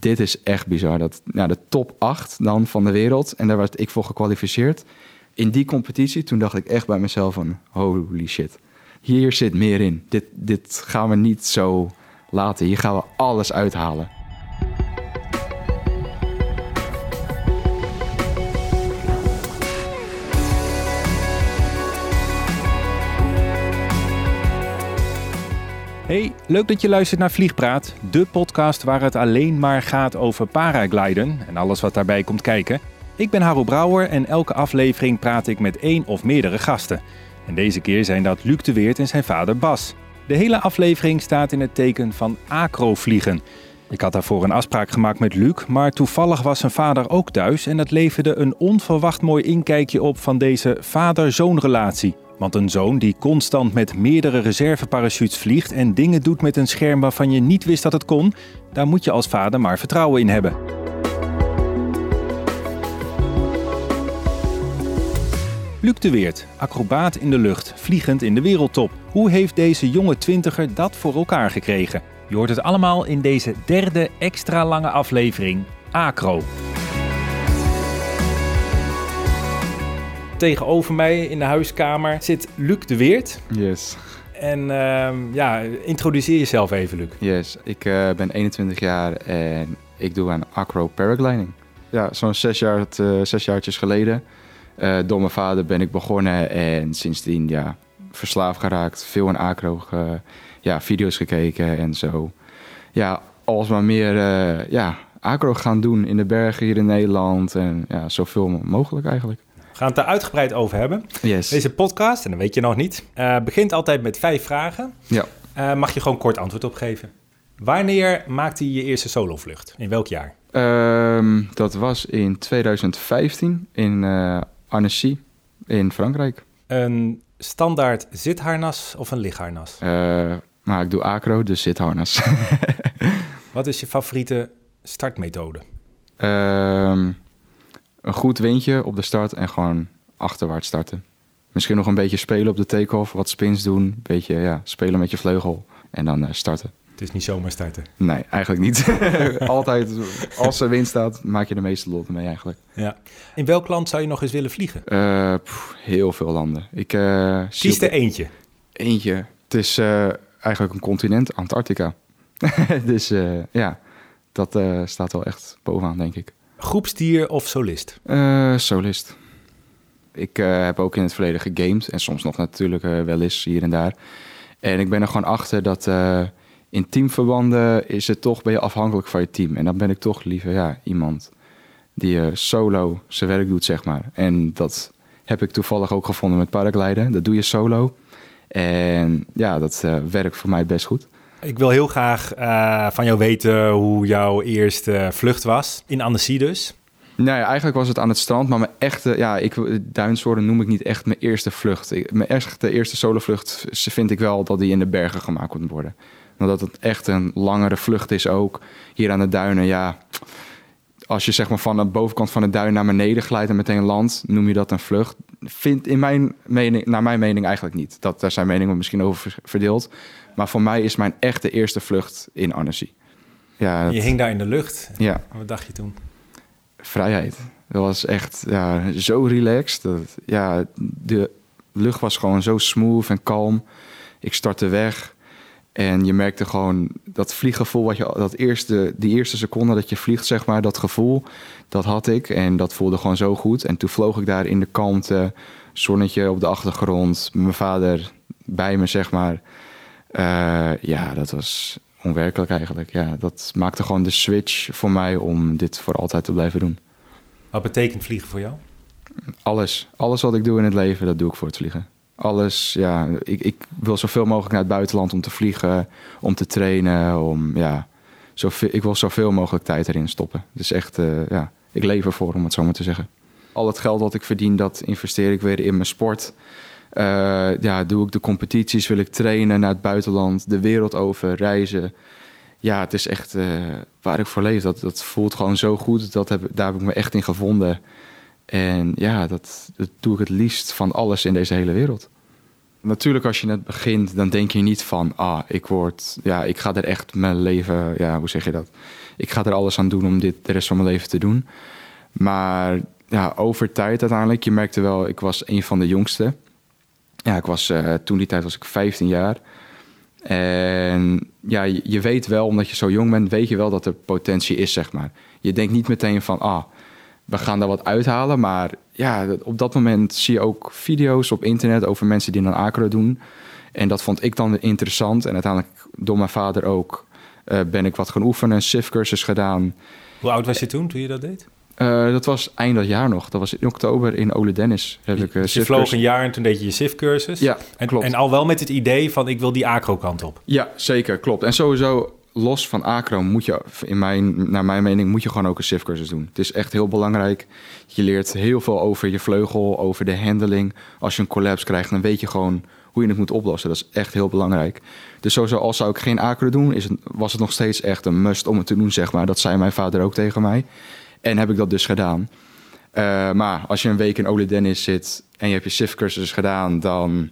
dit is echt bizar. Dat, nou, de top 8 dan van de wereld. En daar werd ik voor gekwalificeerd. In die competitie, toen dacht ik echt bij mezelf van... holy shit, hier zit meer in. Dit, dit gaan we niet zo laten. Hier gaan we alles uithalen. Hey, leuk dat je luistert naar Vliegpraat, de podcast waar het alleen maar gaat over paragliden en alles wat daarbij komt kijken. Ik ben Haro Brouwer en elke aflevering praat ik met één of meerdere gasten. En deze keer zijn dat Luc de Weert en zijn vader Bas. De hele aflevering staat in het teken van acrovliegen. Ik had daarvoor een afspraak gemaakt met Luc, maar toevallig was zijn vader ook thuis en dat leverde een onverwacht mooi inkijkje op van deze vader-zoon relatie. Want een zoon die constant met meerdere reserveparachutes vliegt en dingen doet met een scherm waarvan je niet wist dat het kon, daar moet je als vader maar vertrouwen in hebben. Luc de Weert, acrobaat in de lucht, vliegend in de wereldtop. Hoe heeft deze jonge twintiger dat voor elkaar gekregen? Je hoort het allemaal in deze derde extra lange aflevering, Acro. Tegenover mij in de huiskamer zit Luc de Weert. Yes. En ehm, ja, introduceer jezelf even, Luc. Yes, ik eh, ben 21 jaar en ik doe aan acro paragliding. Ja, zo'n zes, jaar, uh, zes jaartjes geleden. Uh, door mijn vader ben ik begonnen en sindsdien ja, verslaafd geraakt. Veel aan acro ja, video's gekeken en zo. Ja, alsmaar meer ja, acro gaan doen in de bergen hier in Nederland. En ja, zoveel mogelijk eigenlijk. Gaan het daar uitgebreid over hebben. Yes. Deze podcast, en dat weet je nog niet, uh, begint altijd met vijf vragen. Ja. Uh, mag je gewoon kort antwoord op geven. Wanneer maakte je je eerste solovlucht? In welk jaar? Um, dat was in 2015 in uh, Annecy in Frankrijk. Een standaard zitharnas of een ligharnas? maar ik doe acro, dus zitharnas. Wat is je favoriete startmethode? Um, een goed windje op de start en gewoon achterwaarts starten. Misschien nog een beetje spelen op de take-off, wat spins doen, een beetje ja, spelen met je vleugel en dan uh, starten. Het is niet zomaar starten? Nee, eigenlijk niet. Altijd, als er wind staat, maak je de meeste loten mee eigenlijk. Ja. In welk land zou je nog eens willen vliegen? Uh, pff, heel veel landen. Ik, uh, Kies er eentje. Eentje. Het is eigenlijk een continent, Antarctica. dus ja, dat staat wel echt bovenaan, denk ik. Groepsdier of solist? Uh, solist. Ik uh, heb ook in het verleden gegamed en soms nog natuurlijk uh, wel eens hier en daar. En ik ben er gewoon achter dat in teamverbanden is het toch ben je afhankelijk van je team. En dan ben ik toch liever ja, iemand die solo zijn werk doet, zeg maar. En dat heb ik toevallig ook gevonden met paragliden. Dat doe je solo. En ja, dat werkt voor mij best goed. Ik wil heel graag uh, van jou weten hoe jouw eerste vlucht was. In Annecy dus. Nee, eigenlijk was het aan het strand, maar mijn echte, ja, ik, duinsoorten noem ik niet echt mijn eerste vlucht. Ik, mijn echte eerste solovlucht vind ik wel dat die in de bergen gemaakt moet worden. Omdat het echt een langere vlucht is ook. Hier aan de duinen, ja. Als je zeg maar van de bovenkant van de duin naar beneden glijdt en meteen land, noem je dat een vlucht. Vindt in mijn mening, naar mijn mening eigenlijk niet. Dat, daar zijn meningen misschien over verdeeld. Maar voor mij is mijn echte eerste vlucht in Annecy. Ja, je hing daar in de lucht. Ja. Wat dacht je toen? Vrijheid. Dat was echt ja, zo relaxed. Dat, ja, de lucht was gewoon zo smooth en kalm. Ik startte weg. En je merkte gewoon dat vlieggevoel, wat je, dat eerste, die eerste seconde dat je vliegt, zeg maar, dat gevoel, dat had ik. En dat voelde gewoon zo goed. En toen vloog ik daar in de kalmte, zonnetje op de achtergrond, mijn vader bij me, zeg maar. Uh, ja, dat was onwerkelijk eigenlijk. Ja, dat maakte gewoon de switch voor mij om dit voor altijd te blijven doen. Wat betekent vliegen voor jou? Alles. Alles wat ik doe in het leven, dat doe ik voor het vliegen. Alles, ja. Ik, ik wil zoveel mogelijk naar het buitenland om te vliegen, om te trainen, om, ja. Zoveel, ik wil zoveel mogelijk tijd erin stoppen. Dus echt, uh, ja, ik leef ervoor, om het zo maar te zeggen. Al het geld dat ik verdien, dat investeer ik weer in mijn sport. Uh, ja, doe ik de competities, wil ik trainen naar het buitenland, de wereld over, reizen. Ja, het is echt uh, waar ik voor leef. Dat, dat voelt gewoon zo goed. Dat heb, daar heb ik me echt in gevonden. En ja, dat, doe ik het liefst van alles in deze hele wereld. natuurlijk als je net begint, dan denk je niet van, ah, ik word, ja, ik ga er echt mijn leven, ja, hoe zeg je dat? Ik ga er alles aan doen om dit de rest van mijn leven te doen. Maar ja, over tijd uiteindelijk, je merkte wel, ik was een van de jongste. Ja, ik was, uh, toen die tijd was ik 15 jaar. En ja, je, weet wel, omdat je zo jong bent, weet je wel dat er potentie is, zeg maar. Je denkt niet meteen van, ah, we gaan daar wat uithalen. Maar ja, op dat moment zie je ook video's op internet over mensen die een acro doen. En dat vond ik dan interessant. En uiteindelijk door mijn vader ook uh, ben ik wat gaan oefenen, SIF-cursus gedaan. Hoe oud was je toen, toen je dat deed? Uh, dat was eind dat jaar nog. Dat was in oktober in Ole Dennis. Heb ik, uh, je vloog een jaar en toen deed je je SIF-cursus. Ja, en, klopt. En al wel met het idee van ik wil die acro-kant op. Ja, zeker, klopt. En sowieso los van acro moet je, in mijn, naar mijn mening, moet je gewoon ook een SIF-cursus doen. Het is echt heel belangrijk. Je leert heel veel over je vleugel, over de handling. Als je een collapse krijgt, dan weet je gewoon hoe je het moet oplossen. Dat is echt heel belangrijk. Dus sowieso, als zou ik geen acro doen, is het, was het nog steeds echt een must om het te doen, zeg maar. Dat zei mijn vader ook tegen mij. En heb ik dat dus gedaan. Uh, maar als je een week in Ole Dennis zit en je hebt je SIF-cursus gedaan, dan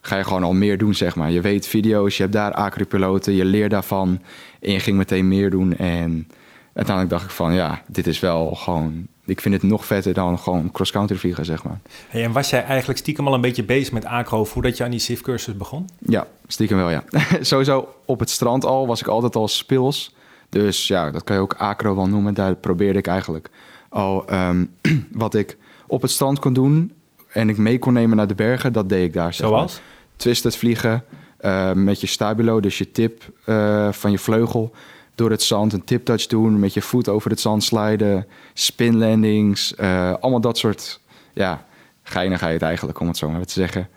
ga je gewoon al meer doen, zeg maar. Je weet video's, je hebt daar acrypiloten, je leert daarvan en je ging meteen meer doen. En uiteindelijk dacht ik van, ja, dit is wel gewoon... Ik vind het nog vetter dan gewoon cross-country vliegen, zeg maar. Hey, en was jij eigenlijk stiekem al een beetje bezig met acro voordat je aan die SIF-cursus begon? Ja, stiekem wel, ja. Sowieso op het strand al was ik altijd al speels. Dus ja, dat kan je ook acro wel noemen. Daar probeerde ik eigenlijk al um, wat ik op het strand kon doen en ik mee kon nemen naar de bergen, dat deed ik daar. Zeg Zoals? Maar. Twisted vliegen uh, met je stabilo, dus je tip uh, van je vleugel door het zand, een tip touch doen, met je voet over het zand sliden, spin landings, uh, allemaal dat soort ja, geinigheid eigenlijk, om het zo maar te zeggen.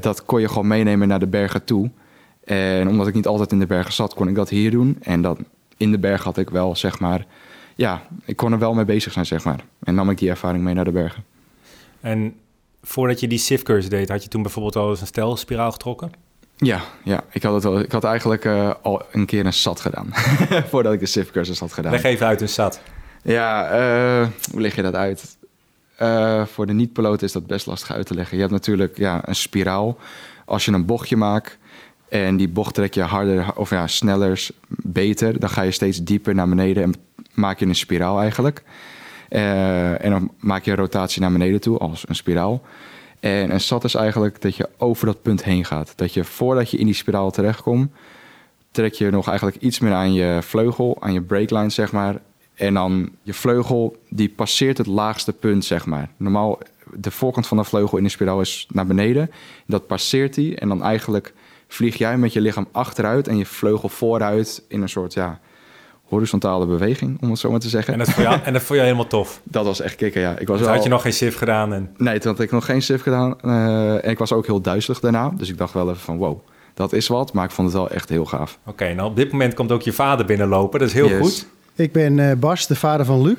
dat kon je gewoon meenemen naar de bergen toe. En omdat ik niet altijd in de bergen zat, kon ik dat hier doen. En dat in de berg had ik wel, zeg maar, ja, ik kon er wel mee bezig zijn, zeg maar. En nam ik die ervaring mee naar de bergen. En voordat je die SIF-cursus deed, had je toen bijvoorbeeld al eens een stelspiraal getrokken? Ja, ja. Ik, had het wel, ik had eigenlijk uh, al een keer een SAT gedaan. voordat ik de SIF-cursus had gedaan. Leg even uit een SAT. Ja, uh, hoe leg je dat uit? Uh, voor de niet-piloot is dat best lastig uit te leggen. Je hebt natuurlijk ja, een spiraal. Als je een bochtje maakt en die bocht trek je harder of ja, sneller, beter, dan ga je steeds dieper naar beneden en maak je een spiraal eigenlijk. Uh, en dan maak je een rotatie naar beneden toe als een spiraal. En een sat is eigenlijk dat je over dat punt heen gaat. Dat je voordat je in die spiraal terechtkomt, trek je nog eigenlijk iets meer aan je vleugel, aan je breakline zeg maar. En dan je vleugel, die passeert het laagste punt zeg maar. Normaal, de voorkant van de vleugel in de spiraal is naar beneden. Dat passeert die en dan eigenlijk vlieg jij met je lichaam achteruit en je vleugel vooruit in een soort ja, horizontale beweging, om het zo maar te zeggen. En dat vond je, en dat vond je helemaal tof? Dat was echt kicken, ja. Ik was wel... Had je nog geen SIF gedaan? En... Nee, toen had ik nog geen SIF gedaan. Uh, en ik was ook heel duizelig daarna. Dus ik dacht wel even van wow, dat is wat. Maar ik vond het wel echt heel gaaf. Oké, okay, nou op dit moment komt ook je vader binnenlopen. Dat is heel yes. goed. Ik ben uh, Bas, de vader van Luc.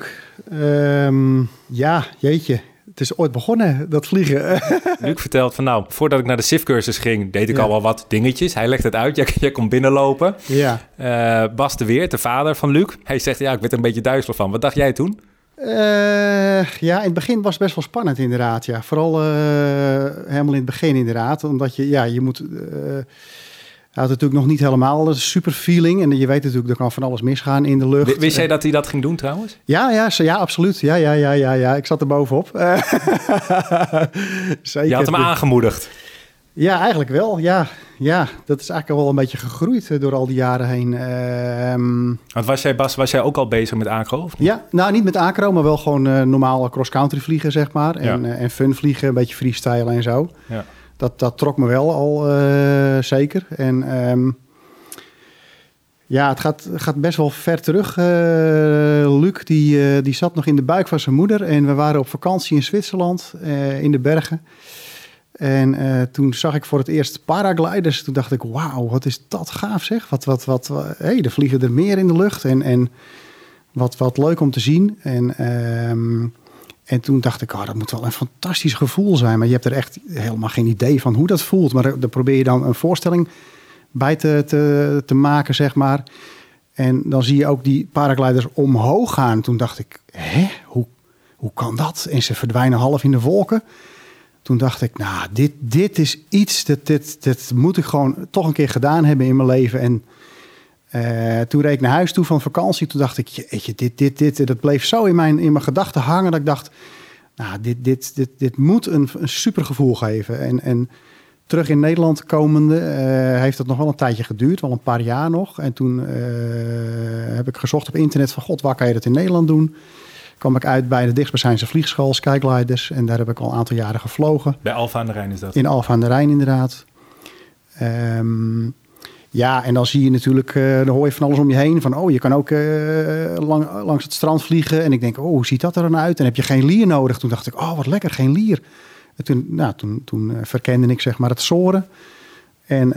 Um, ja, jeetje. Het is ooit begonnen, dat vliegen. Luc vertelt van nou, voordat ik naar de SIF-cursus ging, deed ik ja. al wel wat dingetjes. Hij legt het uit, jij, jij komt binnenlopen. Ja. Uh, Bas de Weer, de vader van Luc, hij zegt ja, ik werd er een beetje duizelig van. Wat dacht jij toen? Uh, ja, in het begin was het best wel spannend inderdaad. Ja. Vooral uh, helemaal in het begin inderdaad. Omdat je, ja, je moet... Hij had natuurlijk nog niet helemaal een super feeling. En je weet natuurlijk, er kan van alles misgaan in de lucht. Wist jij dat hij dat ging doen trouwens? Ja, ja, ja absoluut. Ja, ja, ja, ja, ja. Ik zat er bovenop. Zeker. Je had hem aangemoedigd. Ja, eigenlijk wel. Ja, ja, dat is eigenlijk wel een beetje gegroeid door al die jaren heen. Uh, Want was jij, Bas, was jij ook al bezig met acro? Ja, nou niet met acro, maar wel gewoon uh, normaal cross-country vliegen, zeg maar. En, ja. uh, en fun vliegen, een beetje freestyle en zo. Ja dat, dat trok me wel al uh, zeker. En um, ja, het gaat, gaat best wel ver terug. Uh, Luc, die, uh, die zat nog in de buik van zijn moeder. En we waren op vakantie in Zwitserland, in de bergen. En toen zag ik voor het eerst paragliders. Toen dacht ik, wauw, wat is dat gaaf zeg. Wat, wat, wat, hey, er vliegen er meer in de lucht. En, en wat, wat leuk om te zien. En... Um, en toen dacht ik, oh, dat moet wel een fantastisch gevoel zijn. Maar je hebt er echt helemaal geen idee van hoe dat voelt. Maar daar probeer je dan een voorstelling bij te, te, te maken, zeg maar. En dan zie je ook die paragliders omhoog gaan. Toen dacht ik, hè, hoe, hoe kan dat? En ze verdwijnen half in de wolken. Toen dacht ik, nou, dit, dit is iets, dat, dit, dit moet ik gewoon toch een keer gedaan hebben in mijn leven. En eh, toen reed ik naar huis toe van vakantie. Toen dacht ik, jeetje, dit, dit, dit. Dat bleef zo in mijn, in mijn gedachten hangen dat ik dacht, nou, dit, dit, dit, dit moet een, een super gevoel geven. En, en terug in Nederland komende eh, heeft dat nog wel een tijdje geduurd, wel een paar jaar nog. En toen eh, heb ik gezocht op internet van, god, waar kan je dat in Nederland doen? kwam ik uit bij de dichtstbijzijnse vliegschool Skygliders. En daar heb ik al een aantal jaren gevlogen. Bij Alfa aan de Rijn is dat? In Alfa aan de Rijn, inderdaad. Ehm, ja, en dan zie je natuurlijk, uh, dan hoor je van alles om je heen. Van, oh, je kan ook lang, langs het strand vliegen. En ik denk, oh, hoe ziet dat er dan uit? En heb je geen lier nodig? Toen dacht ik, oh, wat lekker, geen lier. En toen, nou, toen, toen verkende ik zeg maar het soren. En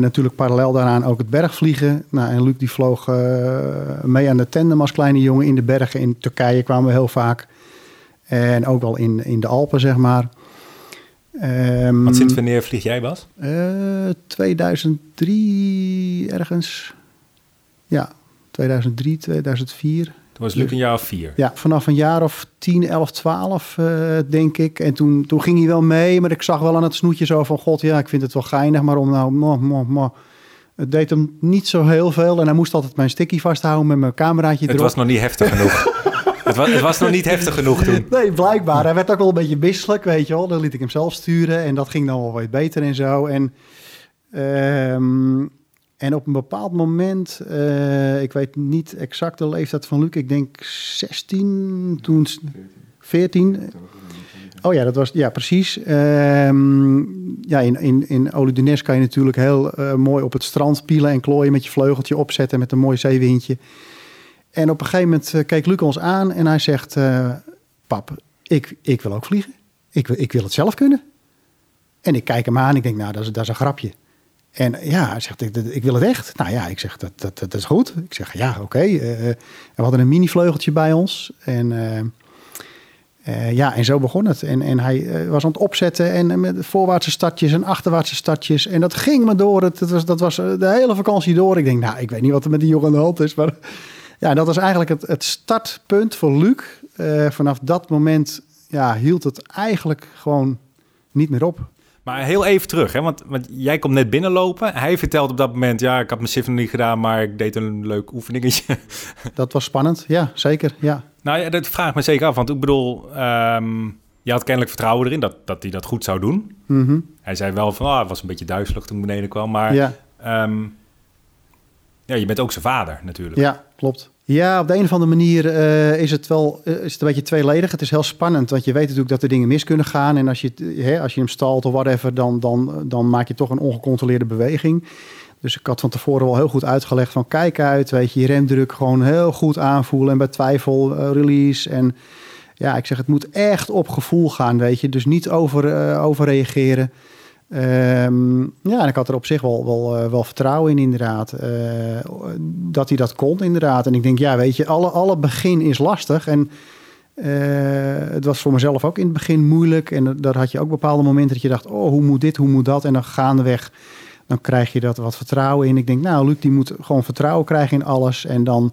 natuurlijk parallel daaraan ook het bergvliegen. Nou, en Luc die vloog mee aan de tandem als kleine jongen in de bergen. In Turkije kwamen we heel vaak. En ook wel in, in de Alpen, zeg maar. Um, Want sinds wanneer vlieg jij, Bas? Uh, 2003 ergens. Ja, 2003, 2004. Toen was Luc een jaar of vier. Ja, vanaf een jaar of 10, 11, 12 uh, denk ik. En toen, toen ging hij wel mee, maar ik zag wel aan het snoetje zo van... God, ja, ik vind het wel geinig, maar om nou... Mo, mo, mo. Het deed hem niet zo heel veel. En hij moest altijd mijn sticky vasthouden met mijn cameraatje Het erop. was nog niet heftig genoeg. het, was, het was nog niet heftig genoeg toen. Nee, blijkbaar. Hij werd ook wel een beetje bisselijk, weet je wel. Dan liet ik hem zelf sturen en dat ging dan wel wat beter en zo. En... Um, en op een bepaald moment, uh, ik weet niet exact de leeftijd van Luc, ik denk 16, toen 14. Oh ja, dat was, ja precies. Um, ja, in, in, in kan je natuurlijk heel uh, mooi op het strand pielen en klooien met je vleugeltje opzetten met een mooi zeewindje. En op een gegeven moment uh, keek Luc ons aan en hij zegt, pap, ik, ik wil ook vliegen. Ik, ik wil het zelf kunnen. En ik kijk hem aan ik denk, nou, dat is, dat is een grapje. En ja, hij zegt, ik, wil het echt. Nou ja, ik zeg, dat, dat, dat is goed. Ik zeg, ja, oké. Okay. Uh, we hadden een mini-vleugeltje bij ons. En ja, en zo begon het. En, en hij was aan het opzetten en met voorwaartse startjes en achterwaartse startjes. En dat ging me door. Het was, dat was de hele vakantie door. Ik denk, nou, ik weet niet wat er met die jongen de hand is. Maar ja, dat was eigenlijk het, het startpunt voor Luc. vanaf dat moment ja, hield het eigenlijk gewoon niet meer op. Maar heel even terug, hè? Want, want jij komt net binnenlopen. Hij vertelt op dat moment, ja, ik had mijn nog niet gedaan, maar ik deed een leuk oefeningetje. Dat was spannend, ja, zeker, ja. Nou ja, dat vraag ik me zeker af, want ik bedoel, um, je had kennelijk vertrouwen erin dat, dat hij dat goed zou doen. Mm -hmm. Hij zei wel van, ah, het was een beetje duizelig toen ik beneden kwam, maar ja. Um, ja, je bent ook zijn vader natuurlijk. Ja, klopt. Ja, op de een of andere manier uh, is het wel uh, is het een beetje tweeledig. Het is heel spannend, want je weet natuurlijk dat er dingen mis kunnen gaan. En als je, hè, als je hem stalt of whatever, dan, dan, dan maak je toch een ongecontroleerde beweging. Dus ik had van tevoren wel heel goed uitgelegd van kijk uit, weet je, je remdruk gewoon heel goed aanvoelen. En bij twijfel uh, release. En ja, ik zeg het moet echt op gevoel gaan, weet je. Dus niet over, overreageren. Um, ja, en ik had er op zich wel, wel, uh, wel vertrouwen in, inderdaad. Uh, dat hij dat kon, inderdaad. En ik denk, ja, weet je, alle, alle begin is lastig. En uh, het was voor mezelf ook in het begin moeilijk. En daar had je ook bepaalde momenten dat je dacht, oh, hoe moet dit, hoe moet dat? En dan gaandeweg, dan krijg je dat wat vertrouwen in. Ik denk, nou, Luc, die moet gewoon vertrouwen krijgen in alles. En dan...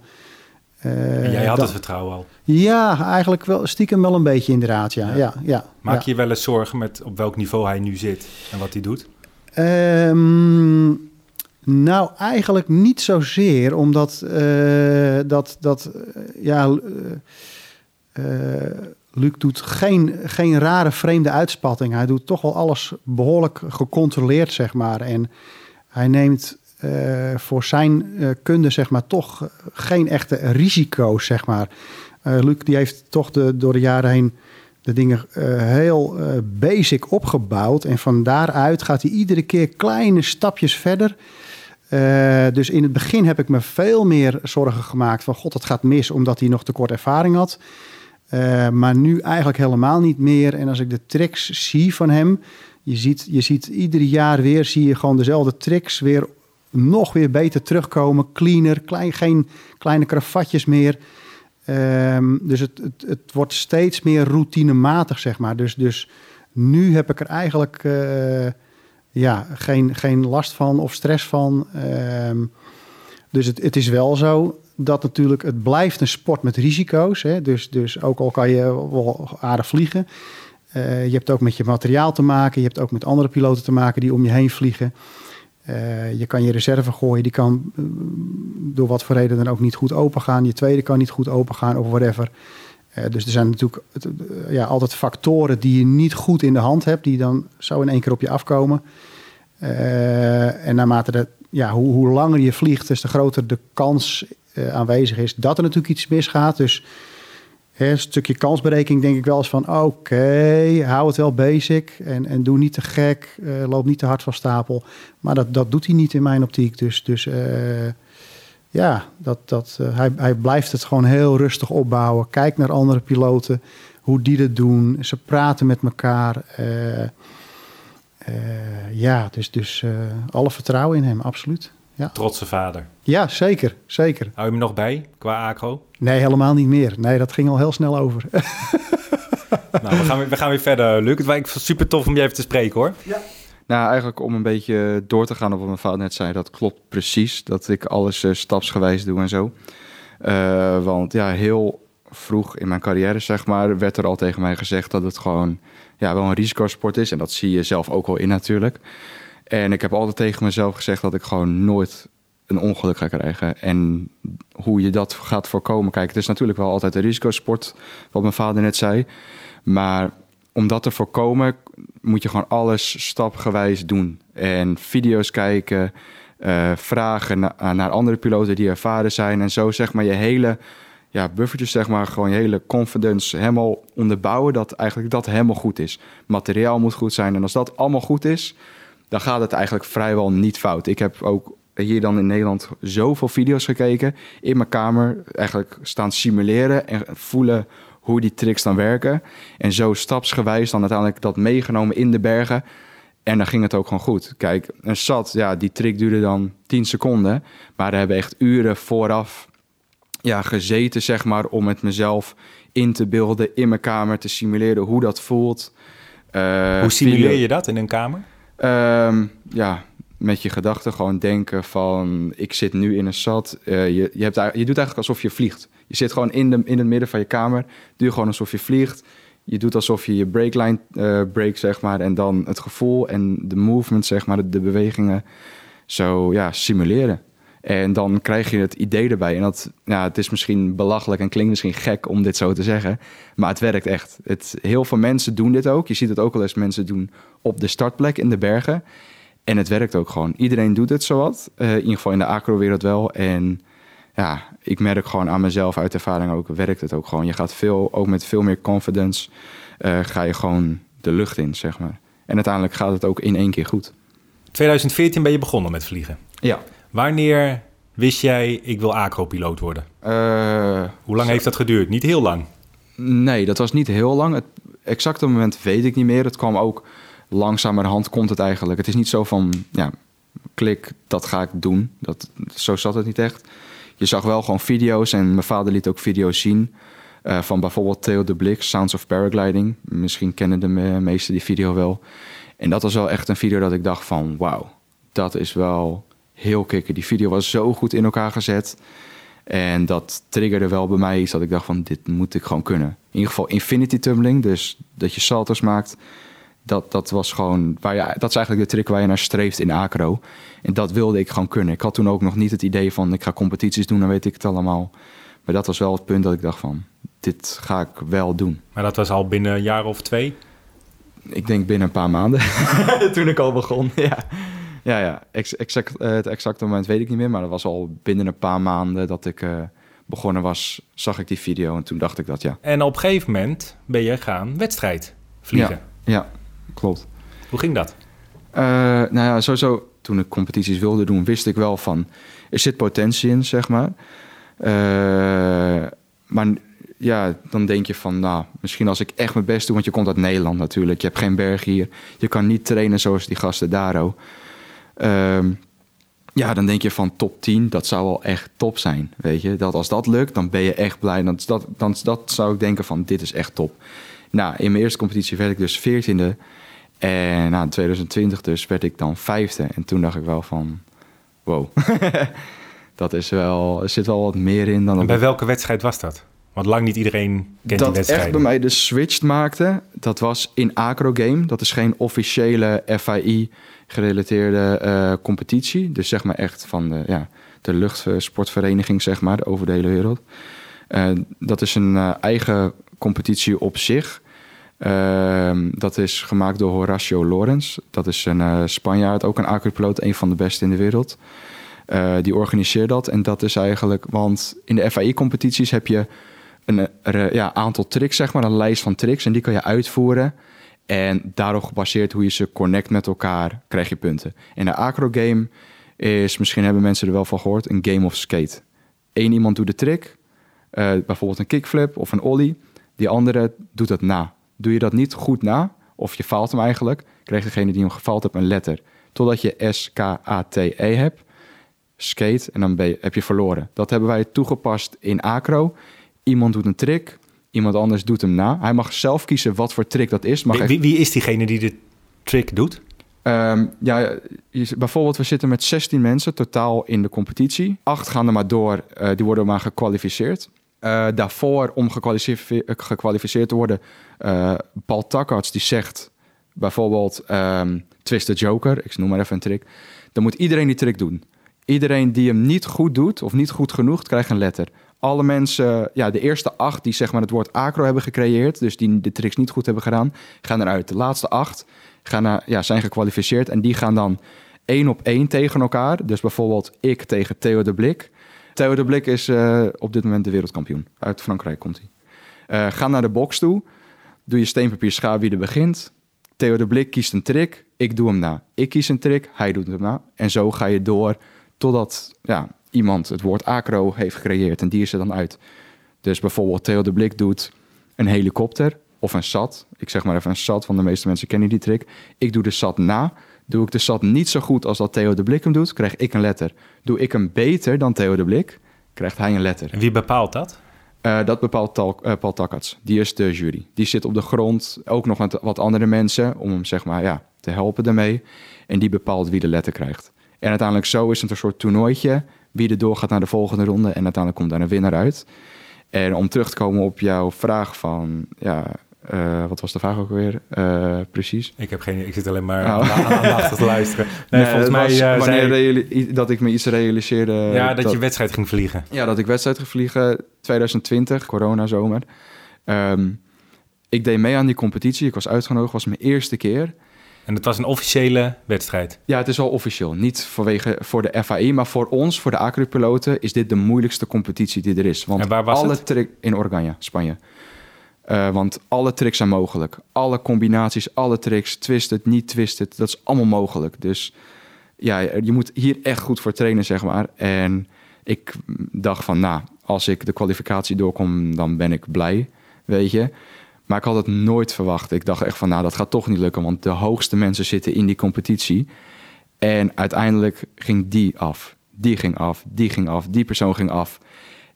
en jij had dat, het vertrouwen al? Ja, eigenlijk wel stiekem wel een beetje inderdaad, ja. ja. ja, ja Maak ja. je wel eens zorgen met op welk niveau hij nu zit en wat hij doet? Um, nou, eigenlijk niet zozeer, omdat uh, dat, dat ja, uh, uh, Luc doet geen, geen rare vreemde uitspatting. Hij doet toch wel alles behoorlijk gecontroleerd, zeg maar. En hij neemt uh, voor zijn uh, kunde, zeg maar, toch geen echte risico's, zeg maar. Uh, Luc die heeft toch de, door de jaren heen de dingen heel basic opgebouwd. En van daaruit gaat hij iedere keer kleine stapjes verder. Dus in het begin heb ik me veel meer zorgen gemaakt van god, het gaat mis, omdat hij nog te kort ervaring had. Maar nu eigenlijk helemaal niet meer. En als ik de tricks zie van hem, je ziet, je ziet ieder jaar weer, zie je gewoon dezelfde tricks weer nog weer beter terugkomen. Cleaner, klein, geen kleine kravatjes meer. Um, dus het, het, het, wordt steeds meer routinematig, zeg maar. Dus, dus nu heb ik er eigenlijk... Uh, ja, geen, geen last van of stress van. Um, dus het, het is wel zo dat natuurlijk het blijft een sport met risico's. Hè? Dus, dus ook al kan je wel aardig vliegen. Uh, je hebt ook met je materiaal te maken. Je hebt ook met andere piloten te maken die om je heen vliegen. Uh, je kan je reserve gooien. Die kan uh, door wat voor reden dan ook niet goed open gaan. Je tweede kan niet goed open gaan of whatever. dus er zijn natuurlijk ja, altijd factoren die je niet goed in de hand hebt. Die dan zo in één keer op je afkomen. en naarmate de, ja, hoe, hoe langer je vliegt, des te groter de kans aanwezig is dat er natuurlijk iets misgaat. Dus een stukje kansberekening denk ik wel eens van... oké, hou het wel basic en, en doe niet te gek. Uh, loop niet te hard van stapel. Maar dat, dat doet hij niet in mijn optiek. Dus, dus uh, ja, dat, dat, uh, hij, hij blijft het gewoon heel rustig opbouwen. Kijk naar andere piloten, hoe die dat doen. Ze praten met elkaar. ja, dus, dus alle vertrouwen in hem, absoluut. Ja. Trotse vader. Ja, zeker, zeker. Hou je hem nog bij qua acro? Nee, helemaal niet meer. Nee, dat ging al heel snel over. nou, we gaan, weer, we gaan weer verder, Luc. Het was super tof om je even te spreken, hoor. Ja. Nou, eigenlijk om een beetje door te gaan op wat mijn vader net zei. Dat klopt precies, dat ik alles uh, stapsgewijs doe en zo. Uh, want ja, heel vroeg in mijn carrière, zeg maar, werd er al tegen mij gezegd dat het gewoon ja, wel een risicosport is. En dat zie je zelf ook wel in natuurlijk. En ik heb altijd tegen mezelf gezegd dat ik gewoon nooit een ongeluk ga krijgen. En hoe je dat gaat voorkomen. Kijk, het is natuurlijk wel altijd een risicosport, wat mijn vader net zei. Maar om dat te voorkomen, moet je gewoon alles stapgewijs doen. En video's kijken, uh, vragen na, naar andere piloten die ervaren zijn. En zo zeg maar je hele ja, buffertjes, zeg maar, gewoon je hele confidence helemaal onderbouwen. Dat eigenlijk dat helemaal goed is. Materiaal moet goed zijn. En als dat allemaal goed is, dan gaat het eigenlijk vrijwel niet fout. Ik heb ook hier dan in Nederland zoveel video's gekeken in mijn kamer. Eigenlijk staan simuleren en voelen hoe die tricks dan werken. En zo stapsgewijs dan uiteindelijk dat meegenomen in de bergen. En dan ging het ook gewoon goed. Kijk, een SAT, ja, die trick duurde dan 10 seconden. Maar we hebben echt uren vooraf ja, gezeten, zeg maar, om het mezelf in te beelden in mijn kamer, te simuleren hoe dat voelt. Uh, hoe simuleer je dat in een kamer? Um, ja, met je gedachten gewoon denken van... ik zit nu in een zat. Uh, je, je, hebt, je doet eigenlijk alsof je vliegt. Je zit gewoon in, de, in het midden van je kamer. Doe gewoon alsof je vliegt. Je doet alsof je je breakline uh, breakt, zeg maar. En dan het gevoel en de movement, zeg maar, de, de bewegingen... zo ja, simuleren. En dan krijg je het idee erbij. En dat, ja, het is misschien belachelijk en klinkt misschien gek om dit zo te zeggen. Maar het werkt echt. Het, heel veel mensen doen dit ook. Je ziet het ook wel eens mensen doen op de startplek in de bergen. En het werkt ook gewoon. Iedereen doet het zowat. Uh, in ieder geval in de acro-wereld wel. En ja, ik merk gewoon aan mezelf uit ervaring ook, werkt het ook gewoon. Je gaat veel, ook met veel meer confidence, uh, ga je gewoon de lucht in, zeg maar. En uiteindelijk gaat het ook in één keer goed. 2014 ben je begonnen met vliegen. Ja. Wanneer wist jij, ik wil acro-piloot worden? Uh, Hoe lang heeft dat geduurd? Niet heel lang. Nee, dat was niet heel lang. Het exacte moment weet ik niet meer. Het kwam ook langzamerhand komt het eigenlijk. Het is niet zo van, ja, klik, dat ga ik doen. Dat, zo zat het niet echt. Je zag wel gewoon video's en mijn vader liet ook video's zien. Uh, van bijvoorbeeld Theo de Blik, Sounds of Paragliding. Misschien kennen de meesten die video wel. En dat was wel echt een video dat ik dacht van... wauw, dat is wel heel kicken. Die video was zo goed in elkaar gezet. En dat triggerde wel bij mij iets dat ik dacht van... dit moet ik gewoon kunnen. In ieder geval infinity tumbling, dus dat je salto's maakt dat, dat was gewoon, waar je, dat is eigenlijk de trick waar je naar streeft in acro. En dat wilde ik gewoon kunnen. Ik had toen ook nog niet het idee van ik ga competities doen, dan weet ik het allemaal. Maar dat was wel het punt dat ik dacht van, dit ga ik wel doen. Maar dat was al binnen een jaar of twee? Ik denk binnen een paar maanden, toen ik al begon. Ja, ja, ja. exact, uh, het exacte moment weet ik niet meer, maar dat was al binnen een paar maanden dat ik uh, begonnen was, zag ik die video en toen dacht ik dat ja. En op een gegeven moment ben je gaan wedstrijd vliegen. Ja, ja klopt. Hoe ging dat? Uh, nou ja, sowieso toen ik competities wilde doen, wist ik wel van er zit potentie in, zeg maar. Maar ja, dan denk je van, nou, misschien als ik echt mijn best doe, want je komt uit Nederland natuurlijk, je hebt geen berg hier, je kan niet trainen zoals die gasten daar Uh, ja, dan denk je van top 10, dat zou wel echt top zijn, weet je. Dat als dat lukt, dan ben je echt blij. Dan, dat, dan dat zou ik denken van, dit is echt top. Nou, in mijn eerste competitie werd ik dus veertiende. En nou, in 2020 dus werd ik dan vijfde. En toen dacht ik wel van, wow, dat is wel, er zit wel wat meer in dan... En bij welke wedstrijd was dat? Want lang niet iedereen kent die dat wedstrijden. echt bij mij de switch maakte, dat was in Acro Game. Dat is geen officiële FAI-gerelateerde eh, competitie. Dus zeg maar echt van de, ja, de luchtsportvereniging, zeg maar, over de hele wereld. Eh, dat is een eh, eigen competitie op zich. Ehm, dat is gemaakt door Horacio Lorenz. Dat is een Spanjaard, ook een acropiloot, een van de beste in de wereld. Die organiseert dat. En dat is eigenlijk, want in de FAI-competities heb je een ja, aantal tricks, zeg maar, een lijst van tricks. En die kan je uitvoeren. En daarop gebaseerd hoe je ze connect met elkaar, krijg je punten. En de acro-game is, misschien hebben mensen er wel van gehoord, een game of skate. Eén iemand doet de trick, eh, bijvoorbeeld een kickflip of een ollie. Die andere doet dat na. Doe je dat niet goed na, of je faalt hem eigenlijk, krijgt degene die hem gefaald hebt een letter. Totdat je S-K-A-T-E hebt, skate, en dan ben je, heb je verloren. Dat hebben wij toegepast in acro. Iemand doet een trick, iemand anders doet hem na. Hij mag zelf kiezen wat voor trick dat is. Mag Wie, wie, wie is diegene die de trick doet? Ehm, ja, je- bijvoorbeeld, we zitten met 16 mensen totaal in de competitie. Acht gaan er maar door, eh, die worden maar gekwalificeerd. Eh, daarvoor, om gekwalificeerd, gekwalificeerd te worden, eh, Paul Takkarts die zegt bijvoorbeeld ehm twist the joker, ik noem maar even een trick. Dan moet iedereen die trick doen. Iedereen die hem niet goed doet of niet goed genoeg, krijgt een letter. Alle mensen, ja, de eerste acht die zeg maar het woord acro hebben gecreëerd, dus die de tricks niet goed hebben gedaan, gaan eruit. De laatste acht gaan naar, ja, zijn gekwalificeerd en die gaan dan één op één tegen elkaar. Dus bijvoorbeeld ik tegen Theo de Blik. Theo de Blik is eh, op dit moment de wereldkampioen. Uit Frankrijk komt hij. Eh, ga naar de box toe. Doe je steen, papier, schaar wie er begint. Theo de Blik kiest een trick. Ik doe hem na. Ik kies een trick. Hij doet hem na. En zo ga je door totdat ja, iemand het woord acro heeft gecreëerd. En die is er dan uit. Dus bijvoorbeeld Theo de Blik doet een helikopter of een SAT. Ik zeg maar even een SAT, want de meeste mensen kennen die trick. Ik doe de SAT na. Doe ik de SAT niet zo goed als dat Theo de Blik hem doet, krijg ik een letter. Doe ik hem beter dan Theo de Blik, krijgt hij een letter. En wie bepaalt dat? Eh, dat bepaalt Tal, eh, Paul Takkarts. Die is de jury. Die zit op de grond, ook nog met wat andere mensen, om hem zeg maar ja, te helpen daarmee. En die bepaalt wie de letter krijgt. En uiteindelijk zo is het een soort toernooitje. Wie er doorgaat naar de volgende ronde. En uiteindelijk komt daar een winnaar uit. En om terug te komen op jouw vraag van... Ja, eh, wat was de vraag ook weer? Eh, precies. Ik heb geen, ik zit alleen maar Oh. aan- aandachtig te luisteren. Nee, Nee, volgens mij eh, wanneer zei- dat ik me iets realiseerde. ja, dat, je wedstrijd ging vliegen. Ja, dat ik wedstrijd ging vliegen 2020, corona-zomer. Ehm, ik deed mee aan die competitie. Ik was uitgenodigd, was mijn eerste keer. En het was een officiële wedstrijd. Ja, het is al officieel. Niet vanwege voor de FAI, maar voor ons, voor de acru-piloten, is dit de moeilijkste competitie die er is. Want En waar was alle het? trick in Oranje, Spanje. Eh, want alle tricks zijn mogelijk. Alle combinaties, alle tricks, twisted, niet twisted, dat is allemaal mogelijk. Dus ja, je moet hier echt goed voor trainen, zeg maar. En ik dacht van, nou, als ik de kwalificatie doorkom, dan ben ik blij, weet je. Maar ik had het nooit verwacht. Ik dacht echt van, nou, dat gaat toch niet lukken, want de hoogste mensen zitten in die competitie. En uiteindelijk ging die af. Die ging af, die ging af, die persoon ging af.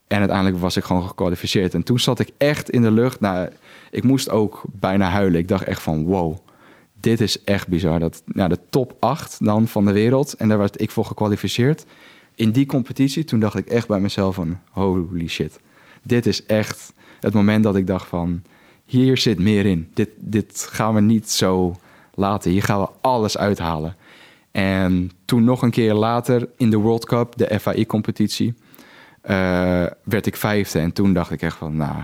En uiteindelijk was ik gewoon gekwalificeerd. En toen zat ik echt in de lucht. Nou, ik moest ook bijna huilen. Ik dacht echt van, wow, dit is echt bizar. Dat, nou, de top 8 dan van de wereld. En daar werd ik voor gekwalificeerd. In die competitie, toen dacht ik echt bij mezelf van, holy shit. Dit is echt het moment dat ik dacht van, hier zit meer in. Dit, dit gaan we niet zo laten. Hier gaan we alles uithalen. En toen nog een keer later in de World Cup, de FAI-competitie, eh, werd ik vijfde. En toen dacht ik echt van, nou,